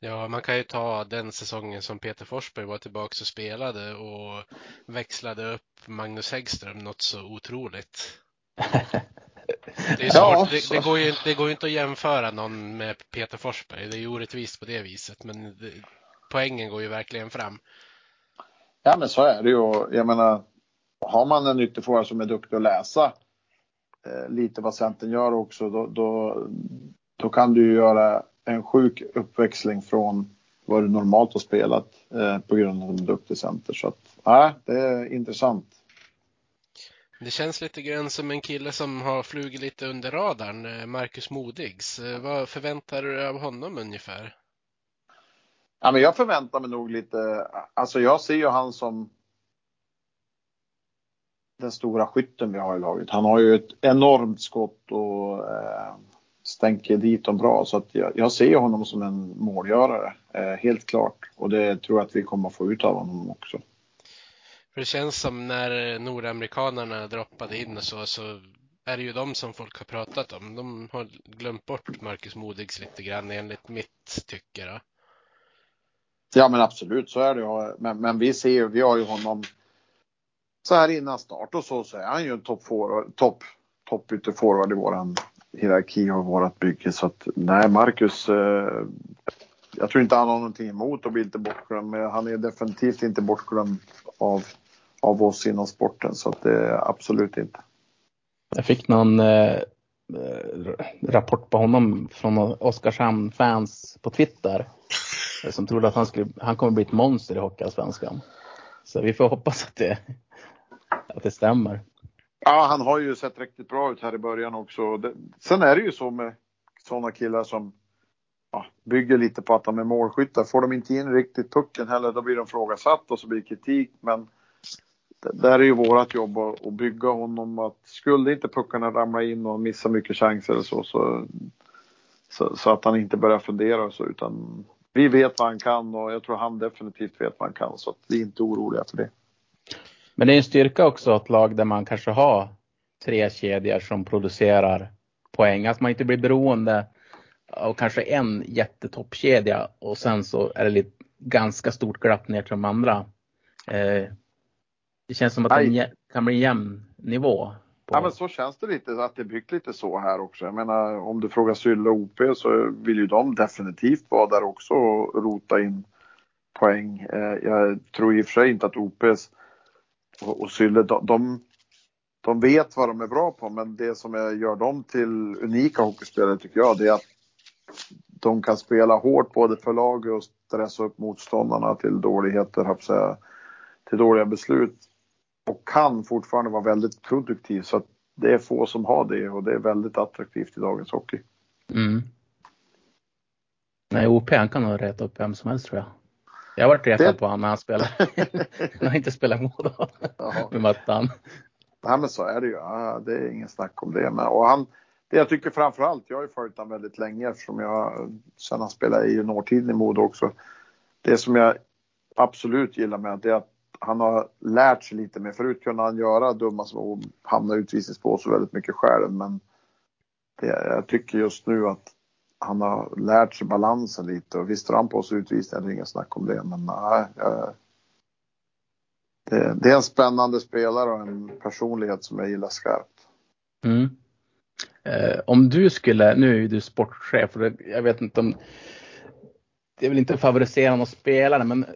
Ja, man kan ju ta den säsongen som Peter Forsberg var tillbaka och spelade och växlade upp Magnus Häggström något så otroligt. Det, är svårt. Ja, det, det, går ju, det går ju inte att jämföra någon med Peter Forsberg. Det är ju orättvist på det viset, men det, poängen går ju verkligen fram. Ja men så är det ju. Jag menar, har man en ytterforward som är duktig att läsa eh, lite vad Centern gör också, då, då, då, kan du ju göra en sjuk uppväxling från vad du normalt har spelat eh, på grund av en duktig center. Så att, ja, det är intressant. Det känns lite grann som en kille som har flugit lite under radarn, eh, Marcus Modigs. Eh, vad förväntar du dig av honom ungefär? Ja, men jag förväntar mig nog lite, alltså jag ser ju han som den stora skytten vi har i laget. Han har ju ett enormt skott och eh, stänker dit dem bra så att jag, jag ser honom som en målgörare, eh, helt klart. Och det tror jag att vi kommer att få ut av honom också. För det känns som när nordamerikanerna droppade in och så, så är det ju de som folk har pratat om. De har glömt bort Marcus Modigs lite grann enligt mitt tycke. Då. Ja men absolut så är det. Men, men vi ser ju, vi har ju honom så här innan start och så, så är han ju en topp top, top forward i våran hierarki och vårat bygge. Så att nej, Marcus. Eh, jag tror inte han har någonting emot att bli lite bortglömd, men han är definitivt inte bortglömd av, av oss inom sporten. Så att det är absolut inte. Jag fick någon eh, Eh, rapport på honom från Oskarshamn-fans på Twitter. Eh, som trodde att han, skulle, han kommer bli ett monster i Hockeyallsvenskan. Så vi får hoppas att det, att det stämmer. Ja, han har ju sett riktigt bra ut här i början också. Det, sen är det ju så med sådana killar som ja, bygger lite på att de är målskyttar. Får de inte in riktigt pucken heller, då blir de frågasatt och så blir det kritik. Men där är ju vårt jobb att, att bygga honom. Att skulle inte puckarna ramla in och missa mycket chanser eller så, så, så, så att han inte börjar fundera och så, utan vi vet vad han kan och jag tror han definitivt vet vad han kan så att vi är inte oroliga för det. Men det är en styrka också att lag där man kanske har tre kedjor som producerar poäng. Att man inte blir beroende av kanske en jättetoppkedja och sen så är det lite ganska stort glapp ner till de andra. Eh, det känns som att det kan bli en jämn nivå. På... Ja men så känns det lite, att det är byggt lite så här också. Jag menar om du frågar Sylle och OP så vill ju de definitivt vara där också och rota in poäng. Eh, jag tror i och för sig inte att OPs och, och Sylle, de, de, de vet vad de är bra på men det som gör dem till unika hockeyspelare tycker jag det är att de kan spela hårt både för laget och stressa upp motståndarna till dåligheter, till dåliga beslut. Och kan fortfarande vara väldigt produktiv så att det är få som har det och det är väldigt attraktivt i dagens hockey. Mm. Nej, OP han kan nog rätta upp vem som helst tror jag. Jag har varit retad det... på honom när han spelar. han har inte spelat Modo med mattan. Nej men så är det ju. Ja, det är ingen snack om det. Men, och han, det jag tycker framförallt, jag har ju följt honom väldigt länge eftersom jag sen han spelade i juniortiden i Modo också. Det som jag absolut gillar med det är att han har lärt sig lite mer. Förut kunde han göra dumma små och hamna i utvisningsbås väldigt mycket själv. Men det, jag tycker just nu att han har lärt sig balansen lite och visst drar han på sig utvisningar, det är inget snack om det. Men nej, jag, det, det, är en spännande spelare och en personlighet som jag gillar skarpt. Mm. Eh, om du skulle, nu är ju du sportchef och jag vet inte om, det är väl inte favorisera någon spelare men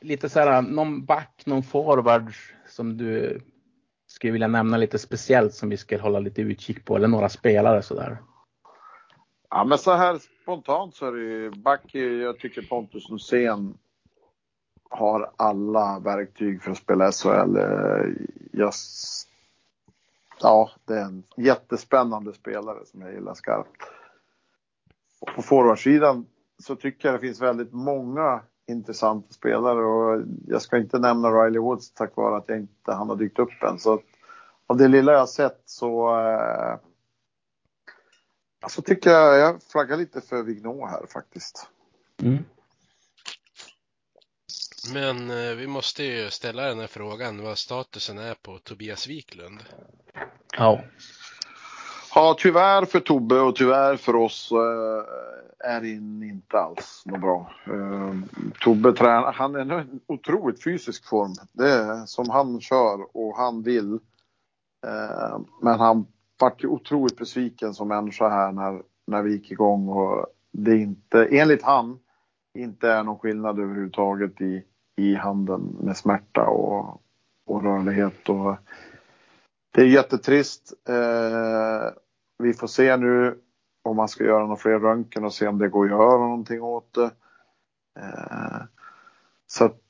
lite så här, någon back, någon forward som du skulle vilja nämna lite speciellt som vi ska hålla lite utkik på eller några spelare sådär? Ja men så här spontant så är det ju back, jag tycker Pontus Rosén har alla verktyg för att spela SHL. Eh, jag, ja, det är en jättespännande spelare som jag gillar skarpt. Och på forwardsidan så tycker jag det finns väldigt många intressanta spelare och jag ska inte nämna Riley Woods tack vare att jag inte han har dykt upp än. Så att, av det lilla jag sett så eh, alltså tycker jag jag flaggar lite för Vignå här faktiskt. Mm. Men eh, vi måste ju ställa den här frågan vad statusen är på Tobias Wiklund. Ja. Ja, tyvärr för Tobbe och tyvärr för oss eh, är det inte alls något bra. Eh, Tobbe tränar, han är en otroligt fysisk form. Det är som han kör och han vill. Eh, men han vart ju otroligt besviken som människa här när, när vi gick igång och det inte, enligt han, inte är någon skillnad överhuvudtaget i, i handen med smärta och, och rörlighet. Och, det är jättetrist. Eh, vi får se nu om man ska göra några fler röntgen och se om det går att göra någonting åt det. Eh, så att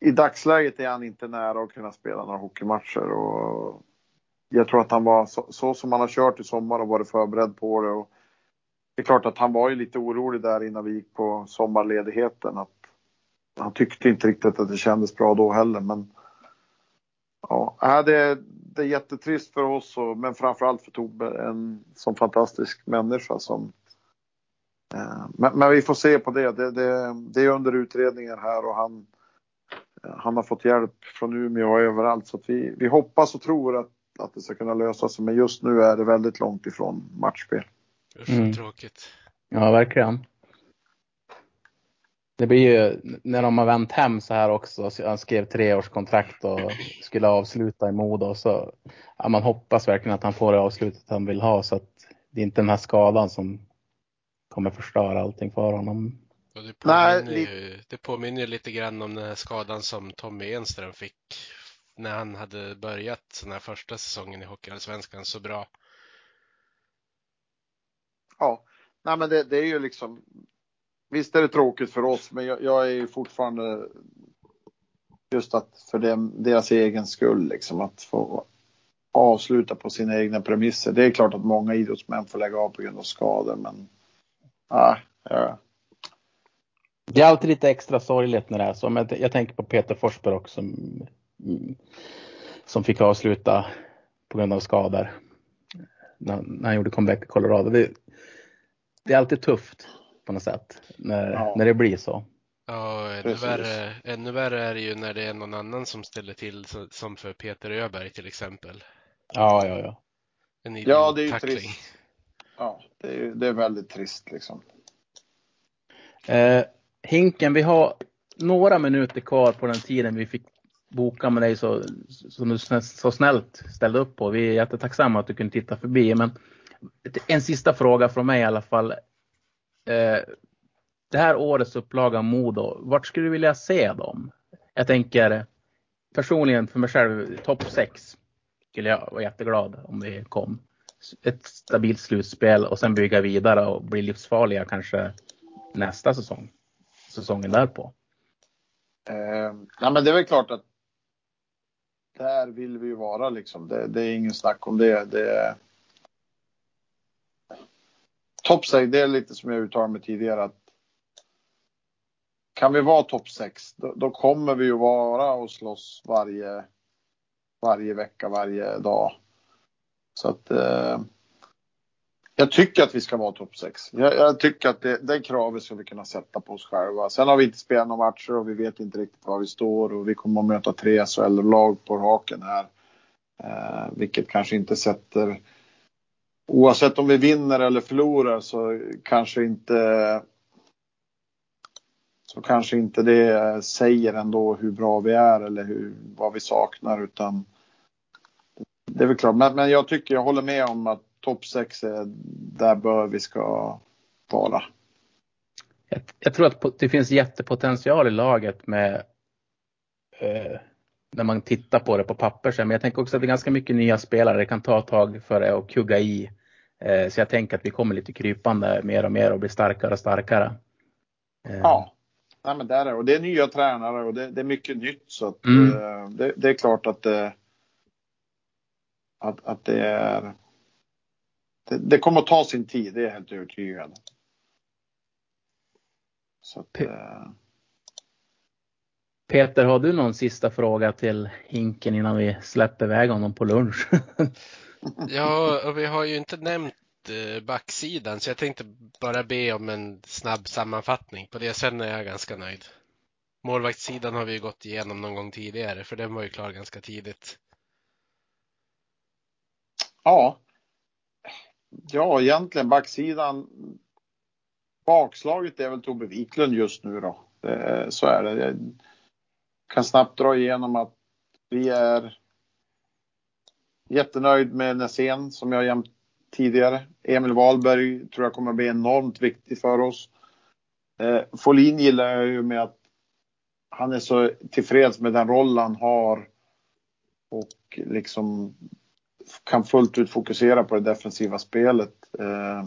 i dagsläget är han inte nära att kunna spela några hockeymatcher och jag tror att han var så, så som han har kört i sommar och varit förberedd på det. Och det är klart att han var ju lite orolig där innan vi gick på sommarledigheten. Att han tyckte inte riktigt att det kändes bra då heller men ja, äh, det, det är jättetrist för oss, och, men framförallt för Tobbe, en sån fantastisk människa som eh, men, men, vi får se på det. Det, det. det, är under utredningar här och han, han har fått hjälp från Umeå och överallt så att vi, vi hoppas och tror att, att det ska kunna lösa sig. Men just nu är det väldigt långt ifrån matchspel. Usch, mm. tråkigt. Ja, verkligen. Det blir ju när de har vänt hem så här också. Han skrev treårskontrakt och skulle avsluta i Modo. Så ja, man hoppas verkligen att han får det avslutet han vill ha så att det är inte den här skadan som kommer förstöra allting för honom. Och det, påminner Nej, ju, det påminner lite grann om den här skadan som Tommy Enström fick när han hade börjat den här första säsongen i Hockeyallsvenskan så bra. Ja, nej men det, det, är ju liksom. Visst är det tråkigt för oss, men jag, jag är ju fortfarande just att för dem, deras egen skull liksom att få avsluta på sina egna premisser. Det är klart att många idrottsmän får lägga av på grund av skador, men ah, ja. Det är alltid lite extra sorgligt när det är så. Men jag tänker på Peter Forsberg också som, som fick avsluta på grund av skador när, när han gjorde comeback i Colorado. Det, det, är alltid tufft på något sätt när, ja. när det blir så. Ja, ännu värre, ännu värre är det ju när det är någon annan som ställer till som för Peter Öberg till exempel. Ja, ja, ja. En ja, det är ju trist. Ja, det är, det är väldigt trist liksom. Eh, Hinken, vi har några minuter kvar på den tiden vi fick boka med dig så, som du så snällt ställde upp på. Vi är jättetacksamma att du kunde titta förbi. Men en sista fråga från mig i alla fall. Eh, det här årets upplaga av Modo, vart skulle du vilja se dem? Jag tänker personligen för mig själv, topp 6 skulle jag vara jätteglad om vi kom. Ett stabilt slutspel och sen bygga vidare och bli livsfarliga kanske nästa säsong. Säsongen därpå. Eh, nej men det är väl klart att där vill vi ju vara liksom. Det, det är ingen snack om det. det Topp 6, det är lite som jag uttalade mig tidigare att kan vi vara topp 6 då, då, kommer vi ju vara och slåss varje, varje vecka, varje dag. Så att eh, jag tycker att vi ska vara topp 6. Jag, jag, tycker att det, det kravet ska vi kunna sätta på oss själva. Sen har vi inte spelat några matcher och vi vet inte riktigt var vi står och vi kommer att möta tre SHL-lag på raken här. Eh, vilket kanske inte sätter Oavsett om vi vinner eller förlorar så kanske inte så kanske inte det säger ändå hur bra vi är eller hur, vad vi saknar utan det är väl klart. Men, men jag tycker jag håller med om att topp 6 är där bör vi ska vara. Jag, jag, tror att det finns jättepotential i laget med eh, när man tittar på det på papper. Men jag tänker också att det är ganska mycket nya spelare. Det kan ta ett tag för det att kugga i. Eh, så jag tänker att vi kommer lite krypande mer och mer och blir starkare och starkare. Eh. Ja, Nej, men där är, och det är nya tränare och det, det är mycket nytt så att, mm. Eh, det, det, är klart att det, att, att det är det, det, kommer att ta sin tid, det är jag helt övertygad. Så att. Peter, har du någon sista fråga till Hinken innan vi släpper iväg honom på lunch? ja, och vi har ju inte nämnt eh, backsidan så jag tänkte bara be om en snabb sammanfattning på det. Sen är jag ganska nöjd. Målvaktssidan har vi gått igenom någon gång tidigare för den var ju klar ganska tidigt. Ja, Ja, egentligen backsidan. Bakslaget är väl Tobbe Wiklund just nu då. Så är det. Kan snabbt dra igenom att vi är jättenöjd med Nässén som jag jämt tidigare. Emil Wahlberg tror jag kommer bli enormt viktig för oss. Eh, Folin gillar jag ju med att han är så tillfreds med den roll han har och liksom kan fullt ut fokusera på det defensiva spelet. Eh,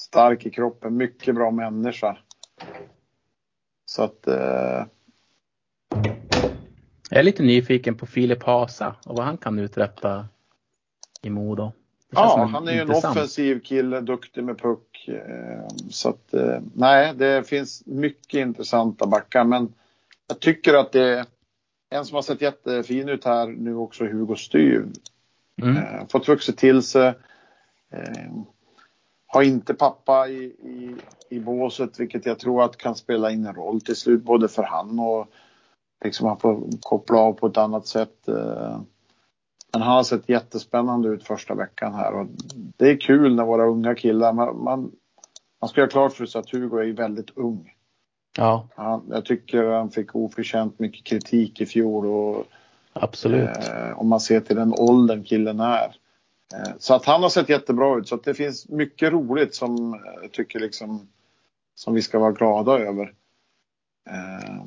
stark i kroppen, mycket bra människa. Så att. Eh... Jag är lite nyfiken på Filip Hasa och vad han kan uträtta i Modo. Ja, han är ju en offensiv kille, duktig med puck. Eh, så att eh, nej, det finns mycket intressanta backar, men jag tycker att det är en som har sett jättefin ut här nu också, Hugo Styv. Mm. Eh, fått vuxit till sig. Har inte pappa i, i, i båset, vilket jag tror att kan spela in en roll till slut, både för han och liksom han får koppla av på ett annat sätt. Eh, men han har sett jättespännande ut första veckan här och det är kul när våra unga killar, man, man, man ska göra klart för sig att Hugo är väldigt ung. Ja. Han, jag tycker han fick oförtjänt mycket kritik i fjol och Absolut. Eh, om man ser till den åldern killen är. Eh, så att han har sett jättebra ut. Så att det finns mycket roligt som jag tycker liksom som vi ska vara glada över. Eh,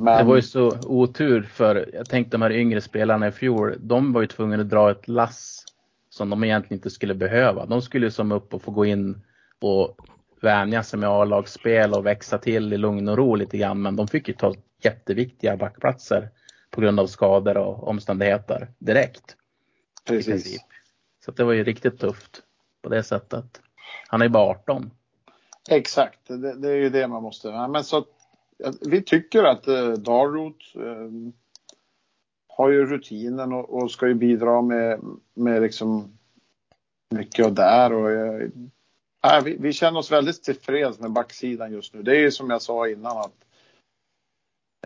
Men, Det var ju så otur för jag tänkte de här yngre spelarna i fjol, de var ju tvungna att dra ett lass som de egentligen inte skulle behöva. De skulle ju som upp och få gå in och vänja sig med A-lagsspel och växa till i lugn och ro lite grann. Men de fick ju ta jätteviktiga backplatser på grund av skador och omständigheter direkt. precis. Så det var ju riktigt tufft på det sättet. Han är ju bara 18. Exakt, det, det är ju det man måste. Men så vi tycker att eh, Darroth eh, har ju rutinen och, och ska ju bidra med, med liksom mycket och där. Och, eh, ja, vi, vi känner oss väldigt tillfreds med backsidan just nu. Det är ju som jag sa innan att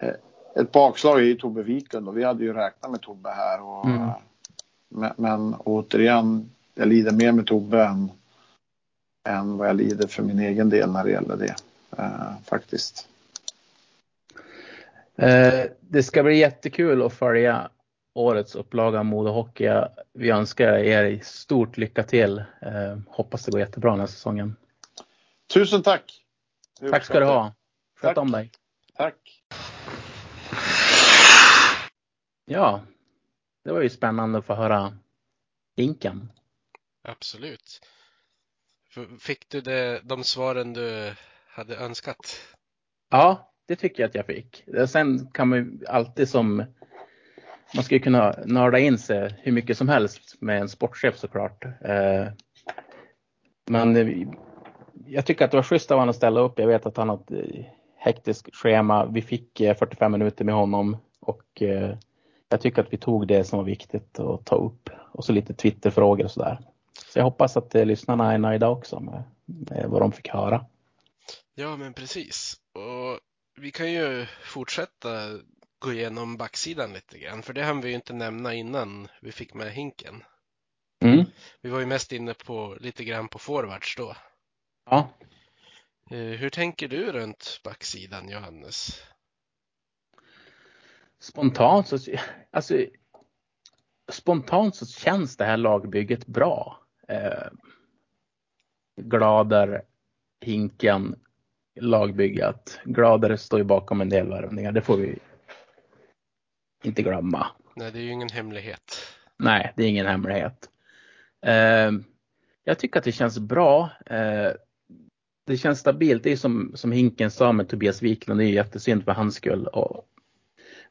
eh, ett bakslag är ju Tobbe Wiklund och vi hade ju räknat med Tobbe här. Och, Mm. men, men återigen, jag lider mer med Tobbe än, än vad jag lider för min egen del när det gäller det. Eh, faktiskt. Eh, det ska bli jättekul att följa årets upplaga av Modo Hockey. Vi önskar er stort lycka till. Eh, hoppas det går jättebra den här säsongen. Tusen tack! Tack ska du ha. Sköt Tack. om dig. Tack! Ja, det var ju spännande att få höra Inken. Absolut. Fick du det, de svaren du hade önskat? Ja, det tycker jag att jag fick. Sen kan man ju alltid som man ska ju kunna nörda in sig hur mycket som helst med en sportchef såklart. Eh, men jag tycker att det var schysst av honom att ställa upp. Jag vet att han har ett eh, hektiskt schema. Vi fick eh, 45 minuter med honom och jag tycker att vi tog det som var viktigt att ta upp. Och så lite Twitterfrågor och sådär. Så jag hoppas att lyssnarna är nöjda också med, med vad de fick höra. Ja, men precis. Och vi kan ju fortsätta gå igenom backsidan lite grann, för det hann vi ju inte nämna innan vi fick med hinken. Mm. Vi var ju mest inne på lite grann på forwards då. Ja, Eh, Hur tänker du runt backsidan, Johannes? spontant så, alltså, spontant så känns det här lagbygget bra. Eh, Glader, Hinken, lagbygget. Glader står ju bakom en del värvningar, det får vi inte glömma. Nej, det är ju ingen hemlighet. Nej, det är ingen hemlighet. Eh, jag tycker att det känns bra. Eh, det känns stabilt. Det är som, som Hinken sa med Tobias Wiklund, det är jättesynd för hans skull.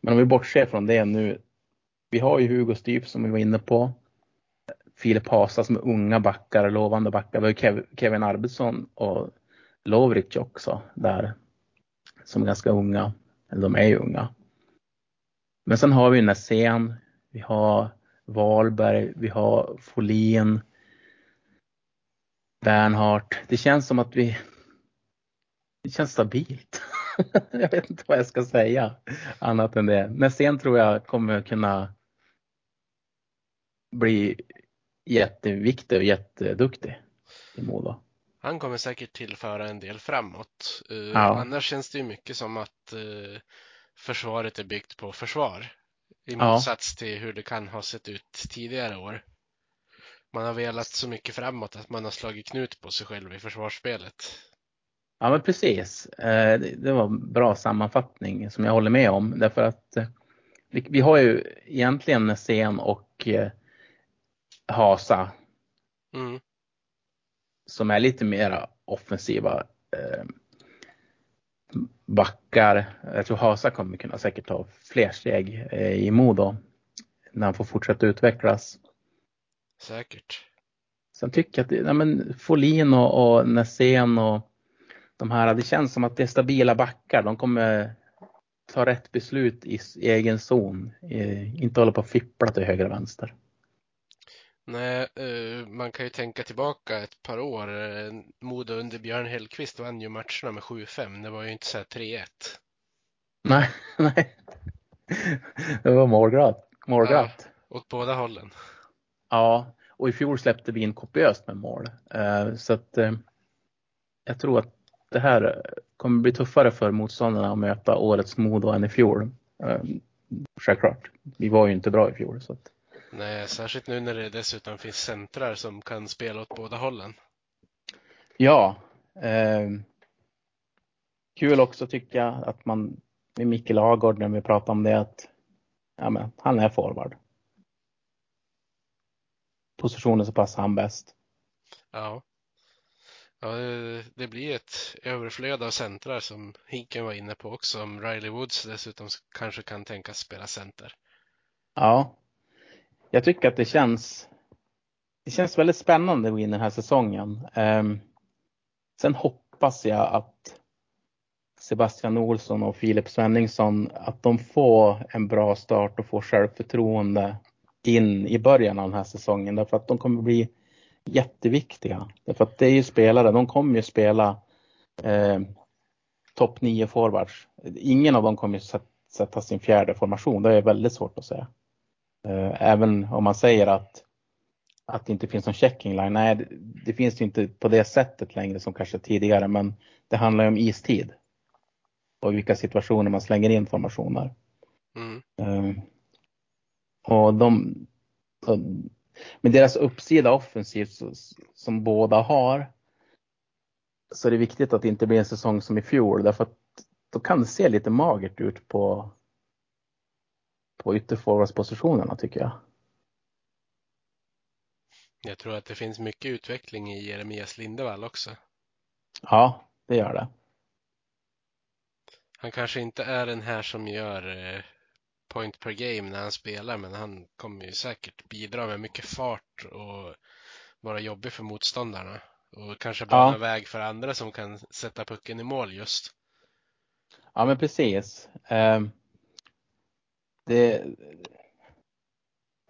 Men om vi bortser från det nu. Vi har ju Hugo Styf som vi var inne på. Filip Hasa som är unga backar, lovande backar. Vi har Kev, Kevin Arvidsson och Lovric också där. Som är ganska unga. Eller de är ju unga. Men sen har vi Nässén. Vi har Wahlberg, vi har Folin, Bernhardt. Det känns som att vi... Det känns stabilt. jag vet inte vad jag ska säga annat än det. Nässén tror jag kommer kunna bli jätteviktig och jätteduktig i Modo. Han kommer säkert tillföra en del framåt. Eh, Ja. Annars känns det ju mycket som att eh, försvaret är byggt på försvar. I Ja. motsats till hur det kan ha sett ut tidigare år. Man har velat så mycket framåt att man har slagit knut på sig själv i försvarsspelet. Ja men precis. Eh, Det var en bra sammanfattning som jag håller med om. Därför att vi, har ju egentligen Nässén och Hasa Mm. Som är lite mera offensiva eh, backar. Jag tror Hasa kommer kunna säkert ta fler steg eh, i Modo när han får fortsätta utvecklas. Säkert. Sen tycker jag att ja, men Folin och, och Nässén och de här, det känns som att det är stabila backar. De kommer ta rätt beslut i s- egen zon. Eh, inte hålla på och fippla till höger och vänster. Nej, eh, man kan ju tänka tillbaka ett par år. Eh, Modo under Björn Hellkvist vann ju matcherna med 7-5. Det var ju inte så här 3-1. Nej, nej. Det var målglatt. målglatt. Åt båda hållen. Ja, och i fjol släppte vi in kopiöst med mål. Eh, Så att jag tror att det här kommer bli tuffare för motståndarna att möta årets Modo än i fjol. Självklart. Vi var ju inte bra i fjol. Så att, Nej, särskilt nu när det dessutom finns centrar som kan spela åt båda hållen. ja. Eh, kul också tycker jag att man med Mikael Agård när vi pratade om det att ja, men, han är forward. Positionen så passar han bäst. Ja. Ja, det, det blir ett överflöd av centrar som Hinken var inne på också. Om Riley Woods dessutom kanske kan tänkas spela center. Ja. Jag tycker att det känns det känns väldigt spännande att gå in den här säsongen. Ehm, sen hoppas jag att Sebastian Olsson och Filip Svenningsson att de får en bra start och får självförtroende in i början av den här säsongen därför att de kommer bli jätteviktiga. Därför att det är ju spelare, de kommer ju spela eh, topp 9 forwards. Ingen av dem kommer ju sätta sin fjärde formation, det är väldigt svårt att säga. Eh, även om man säger att, att det inte finns någon checking line, nej det, det finns ju inte på det sättet längre som kanske tidigare men det handlar ju om istid. Och vilka situationer man slänger in formationer. Mm. Eh, och de, med deras uppsida offensivt som båda har så är det viktigt att det inte blir en säsong som i fjol därför att då kan det se lite magert ut på, på ytterforwardspositionerna tycker jag. Jag tror att det finns mycket utveckling i Jeremias Lindevall också. Ja, det gör det. Han kanske inte är den här som gör eh, point per game när han spelar men han kommer ju säkert bidra med mycket fart och vara jobbig för motståndarna och kanske bana ja. väg för andra som kan sätta pucken i mål just. Ja men precis. Ehm, det,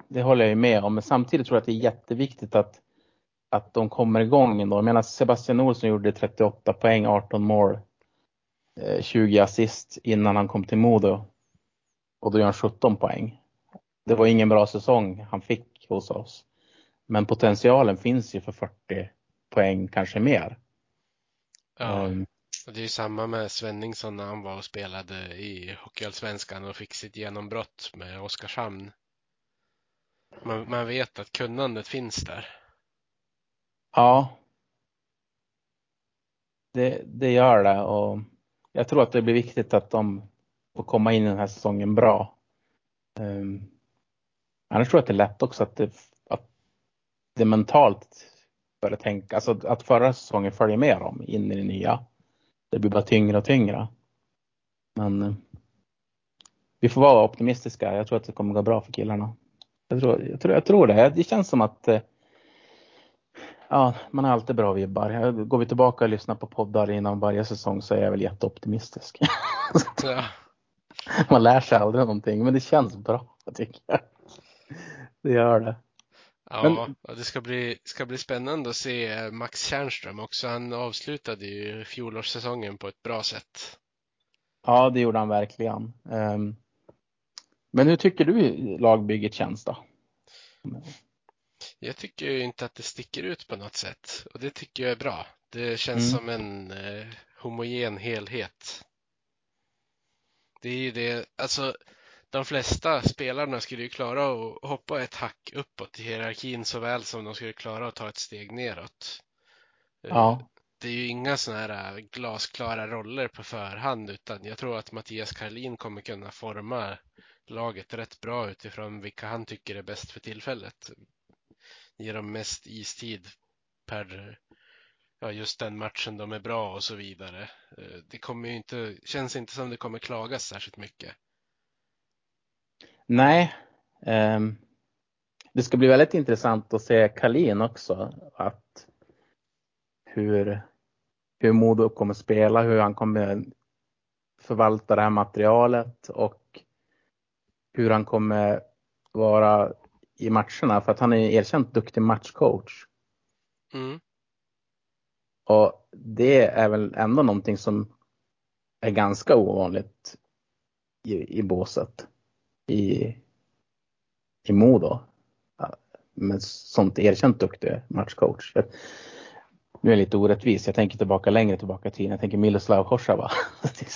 det håller jag ju med om men samtidigt tror jag att det är jätteviktigt att, att de kommer igång ändå. Jag menar Sebastian Olsson gjorde 38 poäng, 18 mål, 20 eh, assist innan han kom till Modo och då gör han 17 poäng. Det var ingen bra säsong han fick hos oss. Men potentialen finns ju för 40 poäng, kanske mer. Ja, um, det är ju samma med Svenningsson när han var och spelade i Hockeyallsvenskan och fick sitt genombrott med Oskarshamn. Man, man vet att kunnandet finns där. Ja. Det, det gör det och jag tror att det blir viktigt att de får komma in i den här säsongen bra. Um, annars tror jag att det är lätt också att det, att det mentalt börjar tänka, alltså att förra säsongen följer med dem in i det nya. Det blir bara tyngre och tyngre. Men uh, vi får vara optimistiska. Jag tror att det kommer gå bra för killarna. Jag tror, jag tror, jag tror det. Det känns som att uh, ja, man har alltid bra vibbar. Går vi tillbaka och lyssnar på poddar innan varje säsong så är jag väl jätteoptimistisk. Ja. Man lär sig aldrig någonting, men det känns bra tycker jag. Det gör det. Ja, men... det ska bli, ska bli spännande att se Max Tjärnström också. Han avslutade ju fjolårssäsongen på ett bra sätt. Ja, det gjorde han verkligen. Ehm, men hur tycker du lagbygget känns då? Jag tycker inte att det sticker ut på något sätt och det tycker jag är bra. Det känns mm. som en eh, homogen helhet. Det är ju det, alltså de flesta spelarna skulle ju klara att hoppa ett hack uppåt i hierarkin såväl som de skulle klara att ta ett steg neråt. Ja. Eh, det är ju inga sådana här glasklara roller på förhand utan jag tror att Mattias Karlin kommer kunna forma laget rätt bra utifrån vilka han tycker är bäst för tillfället. Ge dem mest istid per ja, just den matchen de är bra och så vidare. Eh, det kommer ju inte, känns inte som det kommer klagas särskilt mycket. Nej. Um, det ska bli väldigt intressant att se Kalin också. Att hur, hur Modo kommer spela, hur han kommer förvalta det här materialet och hur han kommer vara i matcherna för att han är en erkänt duktig matchcoach. Mm. Och det är väl ändå någonting som är ganska ovanligt i, i båset i, i Modo. Med sånt erkänt duktig matchcoach. Nu är jag lite orättvis, jag tänker tillbaka längre tillbaka i tiden. Jag tänker Miloslav Horsava.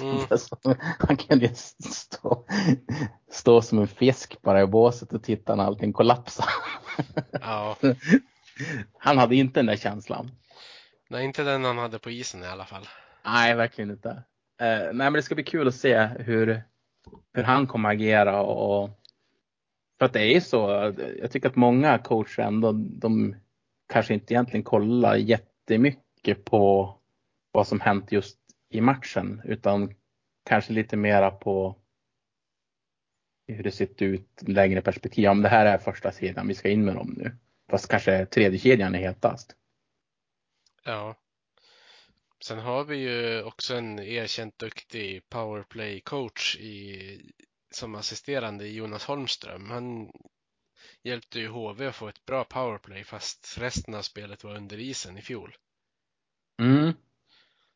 Mm. Han kan ju stå, stå som en fisk bara i båset och titta när allting kollapsar. Ja. Han hade inte den där känslan. Nej, inte den han hade på isen i alla fall. Nej, verkligen inte. Eh, nej, men det ska bli kul att se hur, hur han kommer agera och för att det är ju så. Jag tycker att många coacher ändå, de kanske inte egentligen kollar jättemycket på vad som hänt just i matchen utan kanske lite mera på hur det sett ut längre perspektiv. Om det här är första sidan, vi ska in med dem nu. Fast kanske tredje kedjan är hetast. Ja. Sen har vi ju också en erkänt duktig powerplay coach i, som assisterande Jonas Holmström. Han hjälpte ju HV att få ett bra powerplay fast resten av spelet var under isen i fjol. Mm.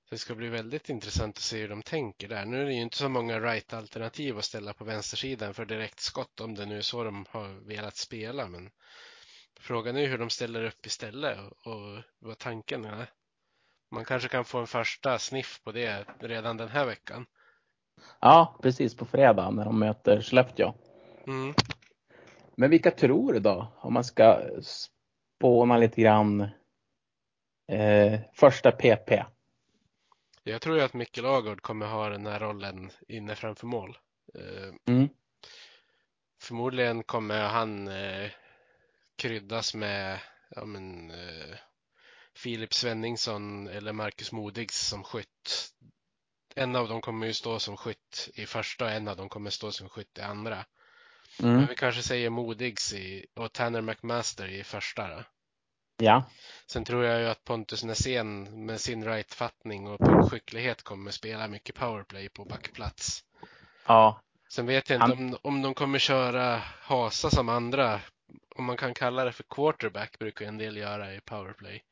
Så det ska bli väldigt intressant att se hur de tänker där. Nu är det ju inte så många right-alternativ att ställa på vänstersidan för direktskott om det nu är så de har velat spela. Men frågan är hur de ställer upp istället och vad tanken är. Man kanske kan få en första sniff på det redan den här veckan. Ja, precis på fredag när de möter Skellefteå. Mm. Men vilka tror du då? Om man ska spåna lite grann. Eh, första PP. Jag tror ju att Micke Lagård kommer ha den här rollen inne framför mål. Eh, Mm. Förmodligen kommer han eh, kryddas med ja, men, eh, Filip Svenningsson eller Marcus Modigs som skytt. En av dem kommer ju stå som skytt i första och en av dem kommer stå som skytt i andra. Mm. Men vi kanske säger Modigs i, och Tanner McMaster i första. Då. Ja. Sen tror jag ju att Pontus Näsén med sin right-fattning och puckskicklighet kommer spela mycket powerplay på backplats. Ja. Sen vet jag inte om, om de kommer köra Hasa som andra. Om man kan kalla det för quarterback brukar en del göra i powerplay.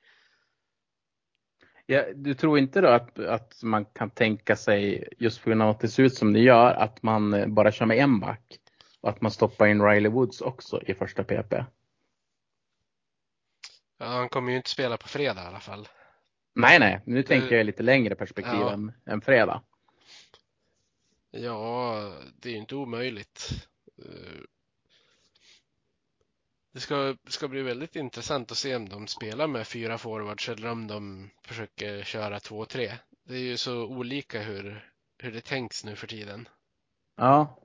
Ja. Du tror inte då att, att man kan tänka sig, just på grund av att det ser ut som det gör, att man eh, bara kör med en back? Och att man stoppar in Riley Woods också i första PP? Ja, han kommer ju inte spela på fredag i alla fall. Nej, nej. Nu Det- tänker jag i lite längre perspektiv Ja. än, än fredag. Ja, det är ju inte omöjligt. Det ska, ska bli väldigt intressant att se om de spelar med fyra forwards eller om de försöker köra två, tre. Det är ju så olika hur, hur det tänks nu för tiden. Ja.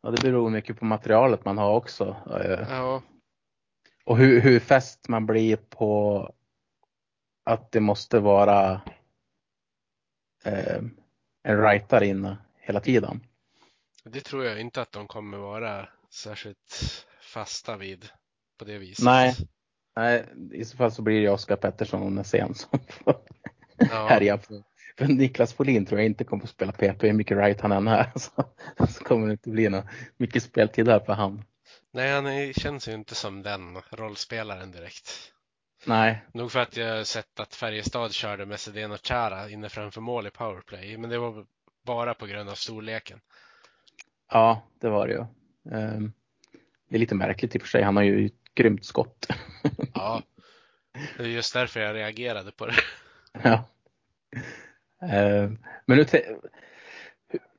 Och det beror mycket på materialet man har också. Ja, Och hur, hur fäst man blir på att det måste vara eh, en rightare inne hela tiden. det tror jag inte att de kommer vara särskilt fasta vid på det viset. Nej. Nej, i så fall så blir det Oskar Pettersson och Näsén som får Ja. härja. För, för Niklas Folin tror jag inte kommer att spela PP hur mycket right han än är. Så, så kommer det inte bli något, mycket speltid där för han. Nej, han är, känns ju inte som den rollspelaren direkt. Nej, Nog för att jag sett att Färjestad körde med Sedin och Chara inne framför mål i powerplay, men det var bara på grund av storleken. ja det var det ju. Ehm, Det är lite märkligt i och för sig. Han har ju ett grymt skott. Ja, det är just därför jag reagerade på det. Ja. Eh, Men hur,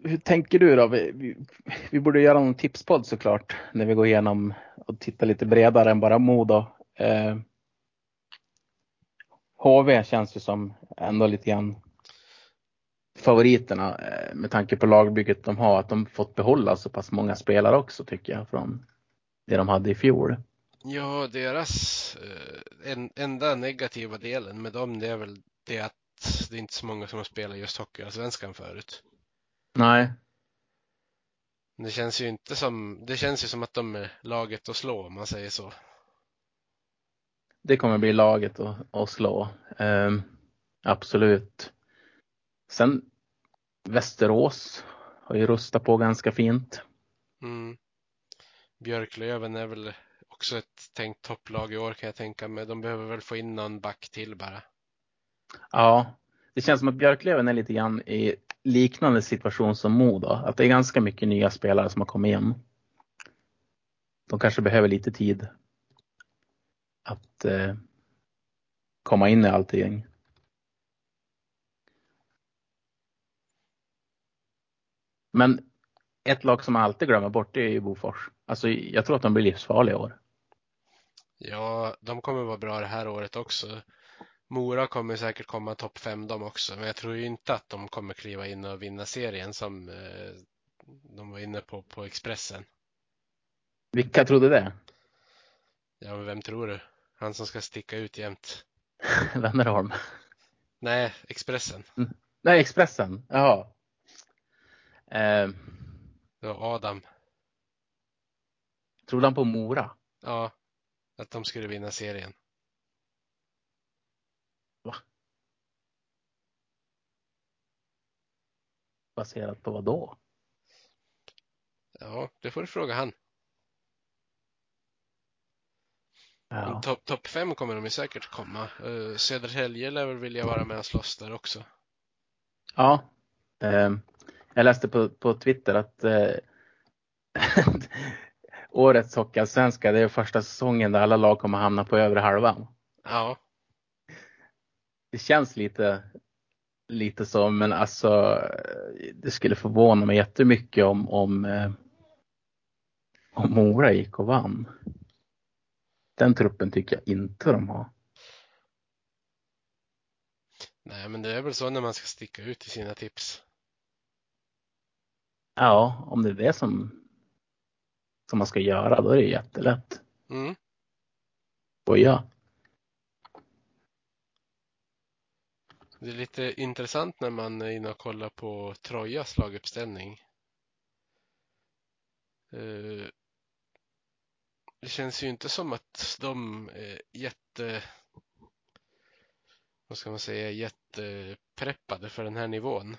hur tänker du då? Vi, vi, vi borde göra någon tipspodd såklart när vi går igenom och tittar lite bredare än bara Modo. Eh, HV känns ju som ändå lite grann favoriterna eh, med tanke på lagbygget de har. Att de fått behålla så pass många spelare också tycker jag från det de hade i fjol. Ja, deras eh, en, enda negativa delen med dem det är väl det att det är inte så många som har spelat just Hockeyallsvenskan förut. Nej, Det känns ju inte som, det känns ju som att de är laget att slå om man säger så. det kommer bli laget att, att slå. Ehm, absolut. Sen Västerås har ju rustat på ganska fint. Mm. Björklöven är väl också ett tänkt topplag i år kan jag tänka mig. De behöver väl få in någon back till bara. Ja, det känns som att Björklöven är lite grann i liknande situation som Modo. Att det är ganska mycket nya spelare som har kommit in. De kanske behöver lite tid att eh, komma in i allting. Men ett lag som man alltid glömmer bort det är ju Bofors. Alltså jag tror att de blir livsfarliga i år. Ja, de kommer vara bra det här året också. Mora kommer säkert komma topp fem de också, men jag tror ju inte att de kommer kliva in och vinna serien som eh, de var inne på på Expressen. Vilka trodde det? Ja, men vem tror du? Han som ska sticka ut jämt. Wennerholm? Nej, Expressen. Nej, Expressen. Jaha. Eh, Det var Adam. Trodde han på Mora? Ja, att de skulle vinna serien. Baserat på vad då? Ja, det får du fråga han. Ja. Topp top fem kommer de ju säkert komma. Uh, Södertälje lär väl vilja vara med och slåss där också. ja. Eh, jag läste på, på Twitter att eh, årets Hockeyallsvenska, det är första säsongen där alla lag kommer hamna på övre halvan. Ja, Det känns lite, lite så, men alltså det skulle förvåna mig jättemycket om, om, eh, om Mora gick och vann. Den truppen tycker jag inte de har. nej men det är väl så när man ska sticka ut i sina tips. Ja, om det är det som, som man ska göra, då är det jättelätt. Mm. Skoja. Det är lite intressant när man är inne och kollar på Trojas laguppställning. Eh, Det känns ju inte som att de är jätte, vad ska man säga, jättepreppade för den här nivån.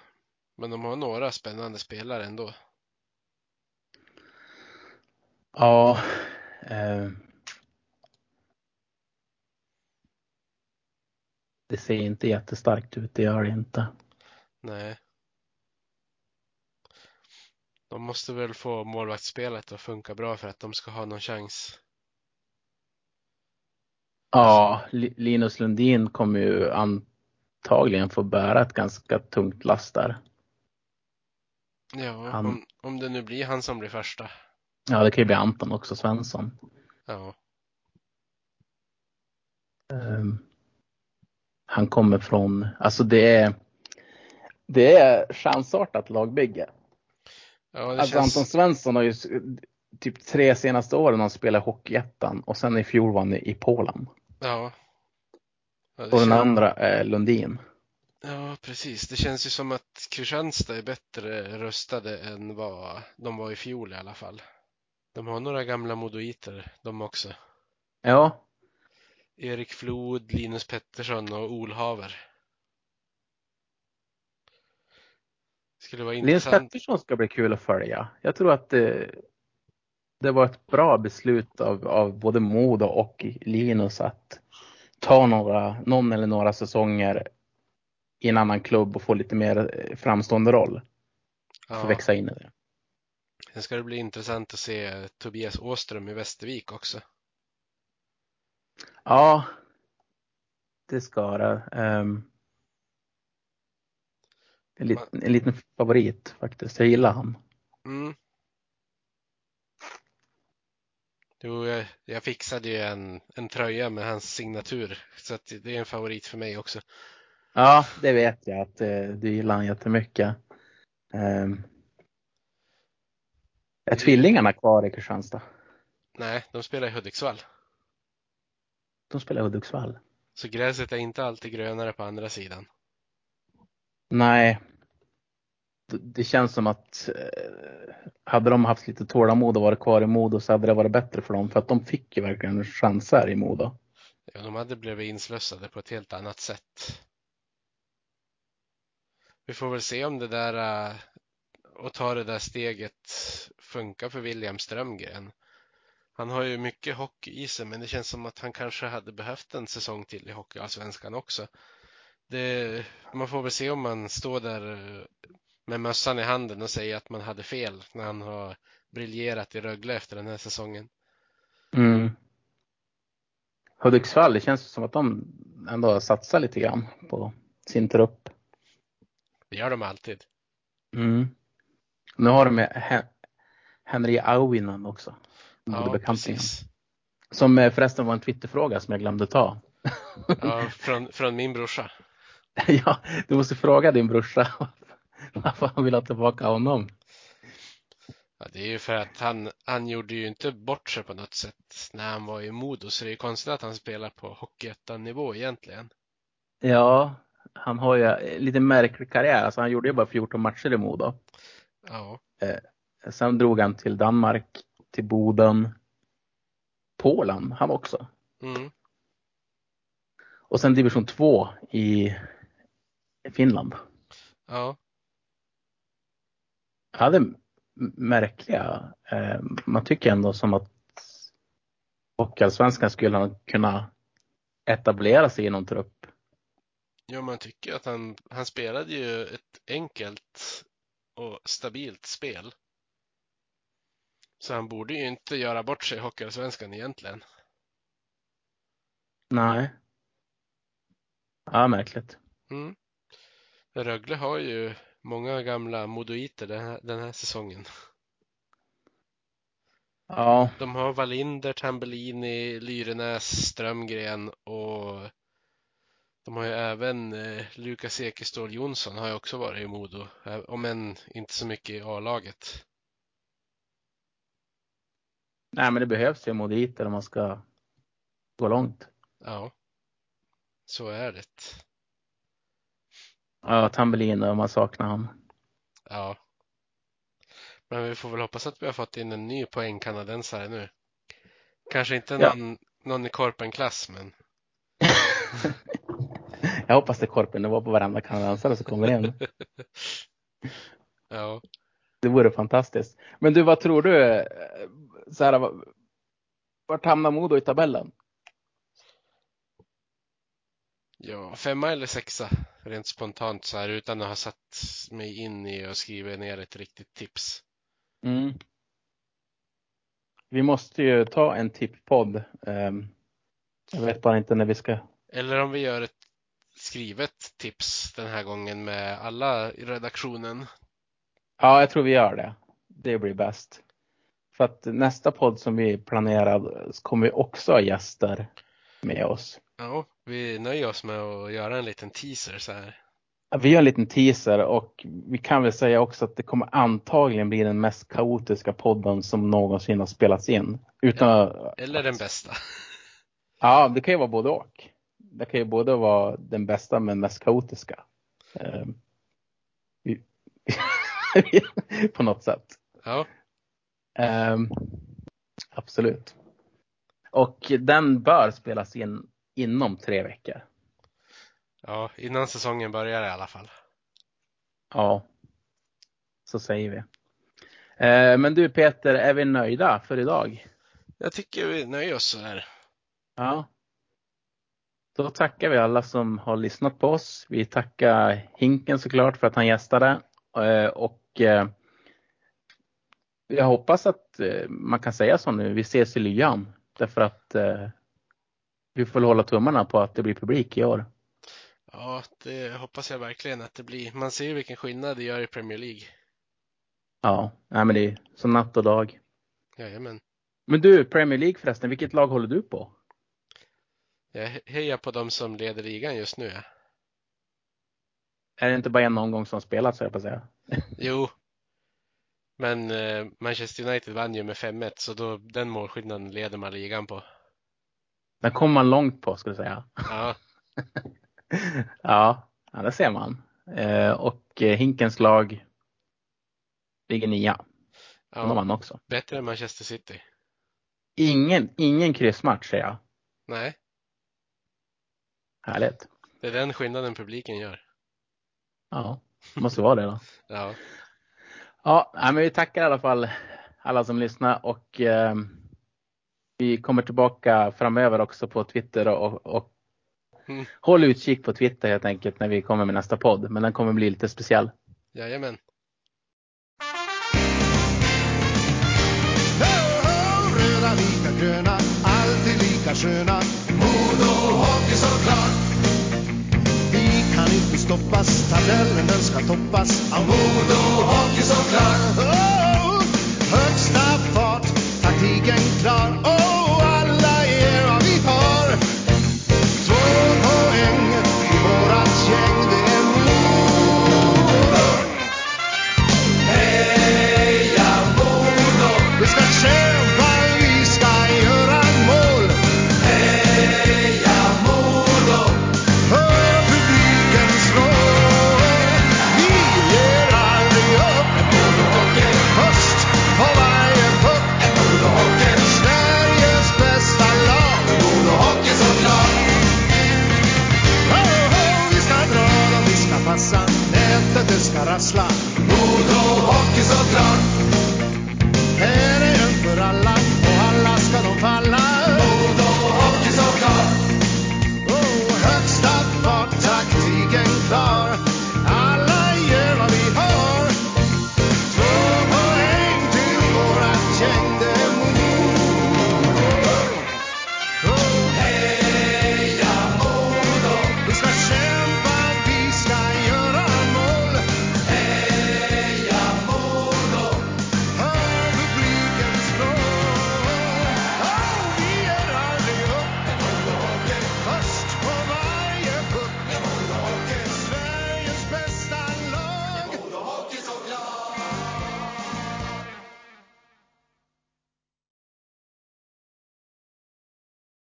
Men de har några spännande spelare ändå. Ja. Eh, det ser inte jättestarkt ut, det gör det inte. Nej. De måste väl få målvaktsspelet att funka bra för att de ska ha någon chans. Ja, Li- Linus Lundin kommer ju antagligen få bära ett ganska tungt last där. Ja, Han- om, om det nu blir han som blir första. Ja, det kan ju bli Anton också, Svensson. Ja, Ehm, han kommer från, alltså det är, det är chansartat lagbygge. ja Alltså känns... Anton Svensson har ju typ tre senaste åren han spelar Hockeyettan och sen i fjol var han i Polen. Ja. Ja, Och den känns... andra är Lundin. ja, precis. Det känns ju som att Kristianstad är bättre rustade än vad de var i fjol i alla fall. De har några gamla modoiter de också. Ja, Erik Flod, Linus Pettersson och Olhaver. Skulle vara Linus intressant. Pettersson ska bli kul att följa. Jag tror att det, det var ett bra beslut av, av både Modo och Linus att ta några, någon eller några säsonger i en annan klubb och få lite mer eh, framstående roll. Få Ja. växa in i det. Sen ska det bli intressant att se Tobias Åström i Västervik också. Ja, det ska det. Ehm, en, lit, en liten favorit faktiskt. Jag gillar han. Mm. Jo, jag, jag fixade ju en, en tröja med hans signatur så att det är en favorit för mig också. Ja, det vet jag att eh, du gillar han jättemycket. Um, är tvillingarna kvar i Kristianstad? Nej, de spelar i Hudiksvall. De spelar i Hudiksvall. Så gräset är inte alltid grönare på andra sidan. Nej. Det- känns som att eh, hade de haft lite tålamod och varit kvar i Modo så hade det varit bättre för dem. För att de fick ju verkligen chanser i Modo. Ja, de hade blivit inslussade på ett helt annat sätt. Vi får väl se om det där äh, och ta det där steget funkar för William Strömgren. Han har ju mycket hockey i sig, men det känns som att han kanske hade behövt en säsong till i Hockeyallsvenskan också. Det, man får väl se om man står där eh, med mössan i handen och säger att man hade fel när han har briljerat i Rögle efter den här säsongen. Mm. Hudiksvall, det känns som att de ändå satsar lite grann på sin trupp. Det gör de alltid. Mm. Nu har de med Hen- Henry Auvinen också. Ja, precis. Som eh, förresten var en Twitterfråga som jag glömde ta. Ja, från, från min brorsa. ja, du måste fråga din brorsa varför han vill ha tillbaka honom. Ja, det är ju för att han, han gjorde ju inte bort sig på något sätt när han var i Modo, så det är konstigt att han spelar på Hockeyettan-nivå egentligen. Ja, han har ju lite märklig karriär. Alltså han gjorde ju bara 14 matcher i Modo. Ja, Sen drog han till Danmark, till Boden, Polen han också. mm. Och sen division 2 i Finland. ja, hade m- märkliga, eh, man tycker ändå som att Hockeyallsvenskan skulle han kunna etablera sig i någon trupp. ja man tycker att han, han spelade ju ett enkelt och stabilt spel. Så han borde ju inte göra bort sig i Hockeyallsvenskan egentligen. Nej. Ja, märkligt. Mm. Rögle har ju många gamla modoiter den här, den här säsongen. Ja, De har Wallinder, Tambellini, Lyrenäs, Strömgren och de har ju även eh, Lukas Ekeståhl Jonsson har ju också varit i Modo, eh, om än inte så mycket i A-laget. nej men det behövs ju moditer om man ska gå långt. Ja, så är det. Ja, Tambellin om man saknar han. Ja. Men vi får väl hoppas att vi har fått in en ny poängkanadensare nu. Kanske inte Ja. någon, någon i korpenklass, men Jag hoppas det korpen det var på varenda kanadensare som kommer in. ja. Det vore fantastiskt. Men du, vad tror du? eh, Så här, vad- vart hamnar Modo i tabellen? Ja, femma eller sexa rent spontant så här utan att ha satt mig in i och skrivit ner ett riktigt tips. Mm. Vi måste ju ta en tipppodd. Ehm, Jag vet bara inte när vi ska. Eller om vi gör ett skrivet tips den här gången med alla i redaktionen. Ja, jag tror vi gör det. Det blir bäst. För att nästa podd som vi planerar kommer vi också ha gäster med oss. Ja, vi nöjer oss med att göra en liten teaser så här. Vi gör en liten teaser och vi kan väl säga också att det kommer antagligen bli den mest kaotiska podden som någonsin har spelats in. Utan att- Eller den bästa. Ja, det kan ju vara både och. Det kan ju både vara den bästa men mest kaotiska. Vi- på något sätt. Ja, Ehm, absolut. Och den bör spelas in inom tre veckor. ja, innan säsongen börjar i alla fall. Ja, så säger vi. Ehm, men du Peter, är vi nöjda för idag? Jag tycker vi nöjer oss så här. Ja. Då tackar vi alla som har lyssnat på oss. Vi tackar Hinken såklart för att han gästade. Eh, Och eh, jag hoppas att eh, man kan säga så nu. Vi ses i lyan. Därför att vi får hålla tummarna på att det blir publik i år. Ja, det hoppas jag verkligen att det blir. Man ser ju vilken skillnad det gör i Premier League. Ja, nej, men det är som natt och dag. Jajamän. Men du, Premier League förresten, vilket lag håller du på? Jag he- hejar på de som leder ligan just nu. Är det inte bara en omgång som spelats, så jag på säga? Jo. Men eh, Manchester United vann ju med 5-1 så då, den målskillnaden leder man ligan på. Den kommer man långt på, skulle jag säga. Ja, ja, ja, det ser man. Eh, och eh, Hinkens lag ligger nia. De ja vann också. bättre än Manchester City. Ingen, ingen kryssmatch säger jag. Nej, Härligt. det är den skillnaden publiken gör. Ja, det måste vara det då. Ja, Ja, men vi tackar i alla fall alla som lyssnar och eh, vi kommer tillbaka framöver också på Twitter och, och Mm. håll utkik på Twitter helt enkelt när vi kommer med nästa podd. Men den kommer bli lite speciell. jajamän. Röda lika gröna, alltid lika sköna fotboll, hockey såklart. Vi kan inte stoppas, tabellen den ska toppas av mod och hockey såklart. Oh, högsta fart, taktiken klar. Oh.